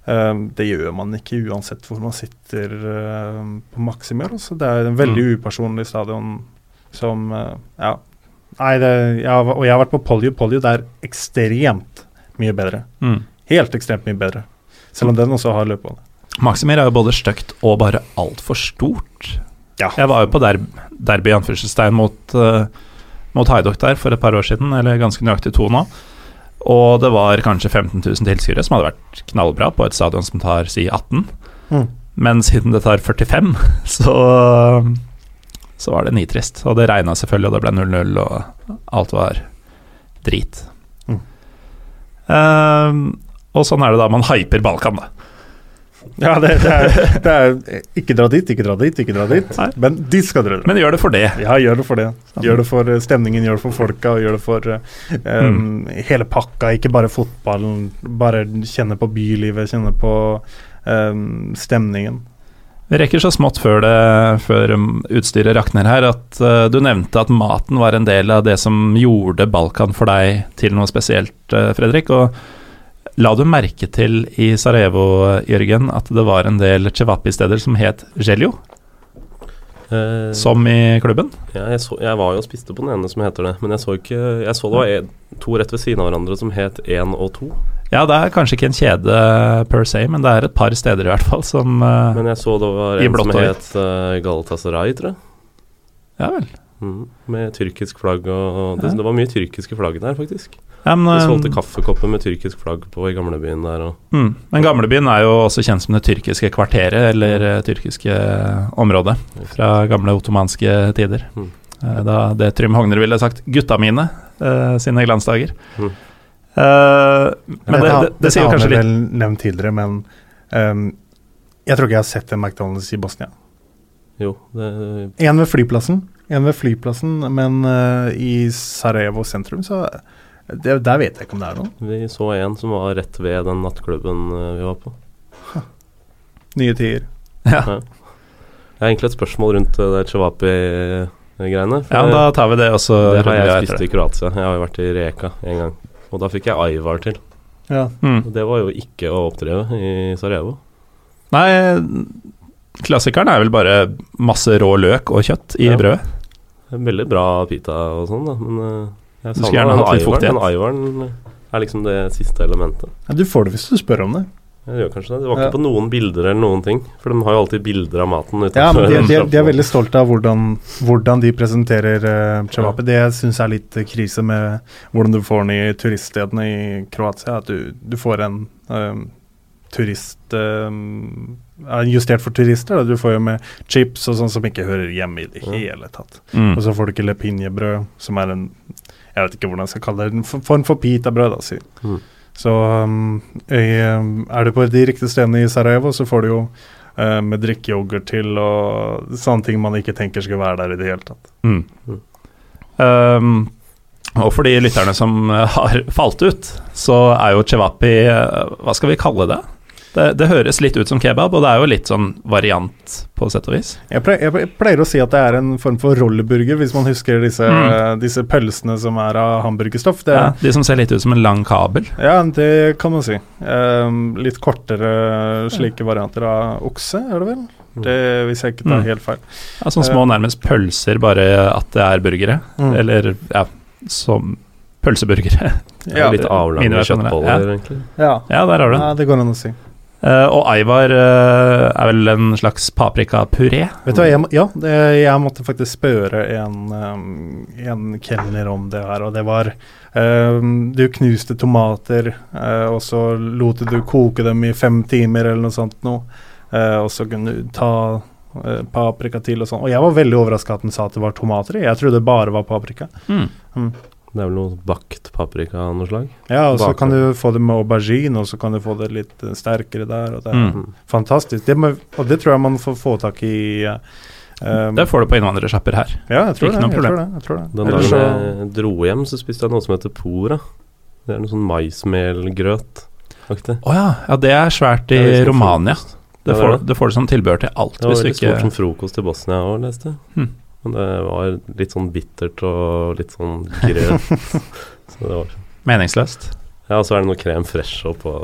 C: Eh, det gjør man ikke uansett hvor man sitter eh, på Maximir. Så Det er en veldig upersonlig stadion som eh, Ja. Nei, det, jeg, og jeg har vært på Polio. Polio det er ekstremt mye bedre.
A: Mm.
C: Helt ekstremt mye bedre. Selv om den også har løpebane.
A: Maximil er jo både stygt og bare altfor stort.
C: Ja.
A: Jeg var jo på derb derby anførselstegn mot, uh, mot Haidok der for et par år siden, eller ganske nøyaktig to nå. Og det var kanskje 15 000 tilskuere, som hadde vært knallbra på et stadion som tar si 18.
C: Mm.
A: Men siden det tar 45, så, så var det nitrist. Og det regna selvfølgelig, og det ble 0-0, og alt var drit.
C: Mm.
A: Uh, og sånn er det da man hyper Balkan, da.
C: Ja, det, det, er, det er Ikke dra dit, ikke dra dit, ikke dra dit.
A: Nei.
C: Men dit skal dere dra.
A: Men gjør det for det.
C: Ja, gjør det for det. Gjør det for eh, stemningen, gjør det for folka, og gjør det for um, mm. hele pakka. Ikke bare fotballen. Bare kjenne på bylivet, kjenne på um, stemningen.
A: Vi rekker så smått før, det, før utstyret rakner her, at uh, du nevnte at maten var en del av det som gjorde Balkan for deg til noe spesielt, uh, Fredrik. Og la du merke til i Sarajevo, Jørgen, at det var en del cevapi-steder som het Gelio,
B: Eh,
A: som i klubben?
B: ja, jeg, så, jeg var jo og spiste på den ene som heter det, men jeg så ikke Jeg så det var en, to rett ved siden av hverandre som het 1 og 2.
A: Ja, det er kanskje ikke en kjede per se, men det er et par steder i hvert fall som uh,
B: Men jeg så det var en som het uh, Galatasaray, tror jeg.
A: Ja vel.
B: Mm, med tyrkisk flagg og, og det,
A: Ja.
B: det var mye tyrkiske flagg der, faktisk.
A: Ja, men,
B: De
A: uh,
B: solgte kaffekopper med tyrkisk flagg på i gamlebyen der og
A: Mm. Men gamlebyen er jo også kjent som det tyrkiske kvarteret, eller eh, tyrkiske området, fra gamle ottomanske tider.
B: Mm.
A: Eh, Da det Trym Hogner ville sagt 'gutta mine' eh, sine glansdager.
B: Mm.
A: Eh, men det,
C: Dette
A: det, det sier jo
C: dette
A: kanskje
C: har vi
A: litt
C: vel nevnt tidligere, men um, jeg tror ikke jeg har sett en McDonald's i Bosnia.
B: Jo, det
C: En ved flyplassen, en ved flyplassen, men uh, i Sarajevo sentrum, så det, Der vet jeg ikke om det er noen.
B: Vi så en som var rett ved den nattklubben eh, vi var på.
C: Nye tider.
A: ja.
B: Jeg har egentlig et spørsmål rundt eh, det Chewapi-greiene.
A: ja, da tar vi det også.
B: det har jeg spist i Kroatia. Jeg har jo vært i Reka en gang. Og da fikk jeg Aivar til.
C: Ja.
A: Mm.
B: Det var jo ikke å oppdrive i Sarajevo.
A: Nei, klassikeren er vel bare masse rå løk og kjøtt i
B: Ja.
A: brødet.
B: Veldig bra pita og sånn, da. Men eh, jeg
A: Du skulle gjerne hatt litt fuktighet.
B: Den Aivaren er liksom det siste elementet.
C: Ja, du får det hvis du spør om det.
B: Jeg gjør kanskje det. Det var ikke
C: Ja.
B: på noen bilder eller noen ting. For de har jo alltid bilder av maten.
C: Ja, men de, de, de er veldig stolte av hvordan, hvordan de presenterer uh, Chevapi. Det jeg syns er litt eh, krise med hvordan du får den i turiststedene i Kroatia. At du, du får en eh, turist eh, Justert for turister. Da. Du får jo med chips og sånn som ikke hører hjemme i det hele tatt.
A: Mm.
C: Og så får du ikke lepinjebrød, som er en Jeg vet ikke hvordan jeg skal kalle det. En form for pitabrød, da, si.
B: Mm.
C: Så um, um, er du på de riktige stedene i Sarajevo, så får du jo uh, med drikkeyoghurt til og sånne ting man ikke tenker skulle være der i det hele tatt.
A: Mm.
B: Mm.
A: Um, og for de lytterne som eh, har falt ut, så er jo cevapi eh, Hva skal vi kalle det? Det? Det høres litt ut som kebab, og det er jo litt sånn variant, på sett og vis.
C: Jeg pleier, jeg pleier å si at det er en form for rolleburger, hvis man husker disse,
A: Mm.
C: disse pølsene som er av hamburgerstoff. Det,
A: Ja, de som ser litt ut som en lang kabel.
C: ja, det kan man si. Um, litt kortere slike varianter av okse, er det vel? Det, hvis jeg ikke tar
A: Mm.
C: helt feil.
A: Ja, sånne små nærmest pølser, bare at det er burgere.
C: Mm.
A: Eller ja, som pølseburgere.
B: Er litt avlange kjøttboller, ja. egentlig.
C: Ja.
A: Ja, der har du den.
C: ja, det går an å si.
A: Eh, og Aivar eh, er vel en slags paprikapuré.
C: Vet du hva, jeg, ja, det, jeg måtte faktisk spørre en, um, en kelner om det her, og det var um, Du knuste tomater, uh, og så lot du koke dem i fem timer eller noe sånt noe, Uh, og så kunne du ta uh, paprika til og sånn. Og jeg var veldig overraska at den sa at det var tomater i. Jeg trodde det bare var paprika.
A: Mm.
B: Det er vel noe bakt paprika av noe slag?
C: Ja, og så kan du få det med aubergine, og så kan du få det litt eh, sterkere der. Og det er
A: Mm.
C: fantastisk. Det må, og det tror jeg man får få tak i eh, um,
A: Det får du på innvandrersjapper her.
C: Ja, jeg tror det. Jeg tror det, jeg tror det.
B: Den dagen
C: så-
B: jeg dro hjem, så spiste jeg noe som heter pora. Det er noe sånn maismelgrøt.
A: Å oh, ja. ja, det er svært i
B: liksom
A: Romania. Det får,
B: det.
A: får du som tilbehør til alt.
B: Det var
A: Hvis du
B: veldig stort som frokost i Bosnia òg, leste jeg.
A: Hm.
B: Men det var litt sånn bittert og litt sånn grøt. så det var
A: Meningsløst.
B: Ja, og så er det noe krem fresh oppå.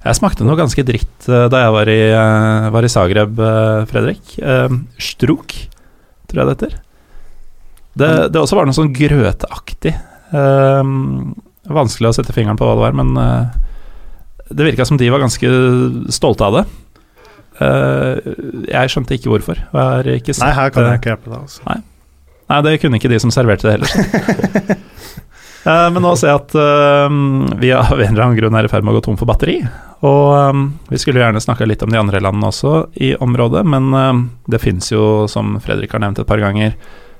A: Jeg smakte noe ganske dritt eh, da jeg var i, eh, var i Zagreb, eh, Fredrik. Struk, tror jeg det heter. Det, det også var noe sånn grøteaktig. Vanskelig å sette fingeren på hva det var, men det virka som de var ganske stolte av det. Eh, jeg skjønte ikke hvorfor. Ikke
C: Nei, her kan jeg ikke hjelpe deg. Altså.
A: Nei, det kunne ikke de som serverte det heller. Eh, men nå ser jeg at eh, vi av en eller annen grunn er i ferd med å gå tom for batteri. Og vi skulle gjerne snakka litt om de andre landene også i området, men det fins jo, som Fredrik har nevnt et par ganger,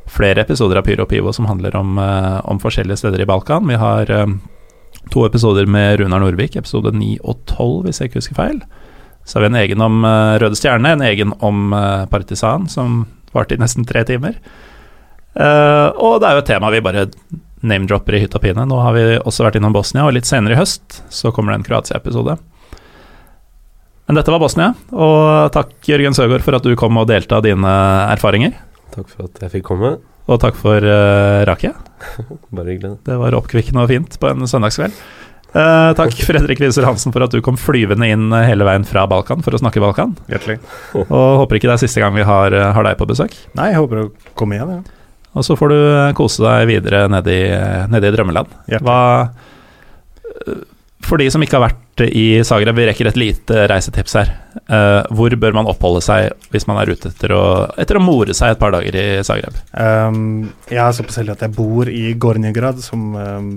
A: flere episoder av Pyro og Pivo som handler om, om forskjellige steder i Balkan. Vi har to episoder med Runar Norvik, episode 9 og 12, hvis jeg ikke husker feil. Så har vi en egen om eh, Røde Stjerne, en egen om eh, Partisan, som varte i nesten tre timer. Eh, og det er jo et tema vi bare name-dropper i hytt og pine. Nå har vi også vært innom Bosnia, og litt senere i høst så kommer det en Kroatia-episode. Men dette var Bosnia, og takk Jørgen Søgaard for at du kom og delte av dine erfaringer.
B: Takk for at jeg fikk komme.
A: Og takk for uh, Rakia.
B: Bare hyggelig.
A: Det var oppkvikkende og fint på en søndagskveld. Eh, takk Fredrik Wiser Hansen for at du kom flyvende inn eh, hele veien fra Balkan for å snakke Balkan.
C: Hjertelig.
A: Og håper ikke det er siste gang vi har, eh, har deg på besøk.
C: Nei, jeg håper å komme igjen. Ja.
A: Og så får du kose deg videre nede i, nede i drømmeland. Hva For de som ikke har vært i Zagreb, vi rekker et lite reisetips her. Uh, hvor bør man oppholde seg hvis man er ute etter å, etter å more seg et par dager i Zagreb?
C: Um, jeg er såpass heldig at jeg bor i Gornjegrad, som um,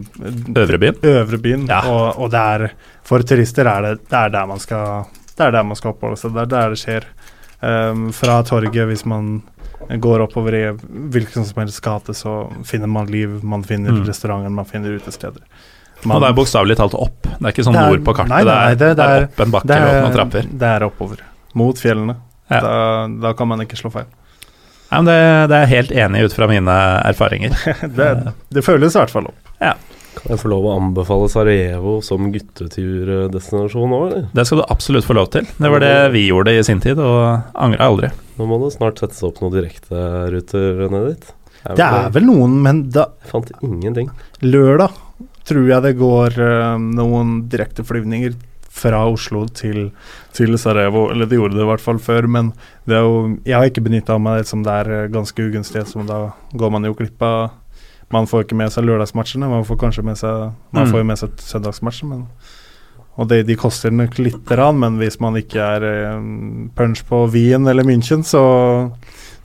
A: Øvrebyen?
C: Øvrebyen.
A: Ja.
C: Og, og det er, for turister er det, det er der man skal Det er der man skal oppholde seg. Det er der det skjer. Um, fra torget, hvis man går oppover i hvilken som helst gate, så finner man liv. Man finner
A: Mm.
C: restauranter, man finner utesteder.
A: Og det er bokstavelig talt opp. Det er ikke sånn
C: er-
A: nord på kartet.
C: nei, nei,
A: det, er,
C: det- det
A: det er
C: er-
A: opp en bakke
C: det
A: og
C: er,
A: noen trapper.
C: det er oppover. Mot fjellene.
A: Ja.
C: Da, da kan man ikke slå feil.
A: Nei, men det, det er jeg helt enig ut fra mine erfaringer.
C: det, det føles i hvert fall opp.
B: Kan jeg få lov å anbefale Sarajevo som gutteturdestinasjon òg, eller?
A: Det skal du absolutt få lov til. Det var det vi gjorde i sin tid, og angra aldri.
B: Nå må det snart settes opp noen direkteruter ned dit.
C: Det er vel noen, men da,
B: Jeg fant ingenting.
C: lørdag tror jeg det går uh, noen direkteflyvninger fra Oslo til, til Sarajevo. Eller det gjorde det i hvert fall før, men det jo, jeg har ikke benytta meg av det som det er eh, ganske ugunstig, så da går man jo glipp av Man får ikke med seg lørdagsmatchene, man får kanskje med seg Man
A: Mm.
C: får jo med seg søndagsmatchen, men og de, de koster nok lite grann, men hvis man ikke er eh, punch på Wien eller München, så,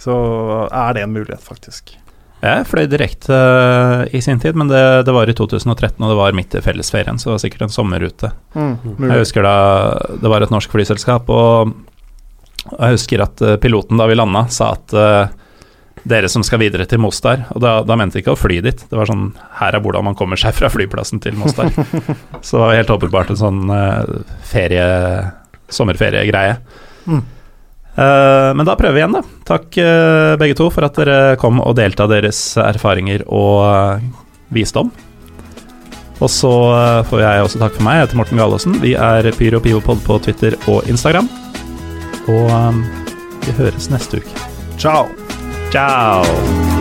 C: så er det en mulighet, faktisk.
A: Jeg fløy direkte uh, i sin tid, men det, det var i 2013, og det var midt i fellesferien, så det var sikkert en sommerrute. Jeg husker da det var et norsk flyselskap, og jeg husker at uh, piloten da vi landa, sa at uh, dere som skal videre til Mostar Og da, da mente de ikke å fly dit, det var sånn Her er hvordan man kommer seg fra flyplassen til Mostar. Så det var helt åpenbart en sånn ferie sommerferiegreie.
C: Mm.
A: Eh, men da prøver vi igjen, da. Takk eh, begge to for at dere kom og delte av deres erfaringer og eh, visdom. Og så får jeg også takke for meg. Jeg heter Morten Galaasen. Vi er Pyro Pivopod på Twitter og Instagram. Og vi høres neste uke.
C: Ciao!
A: Ciao!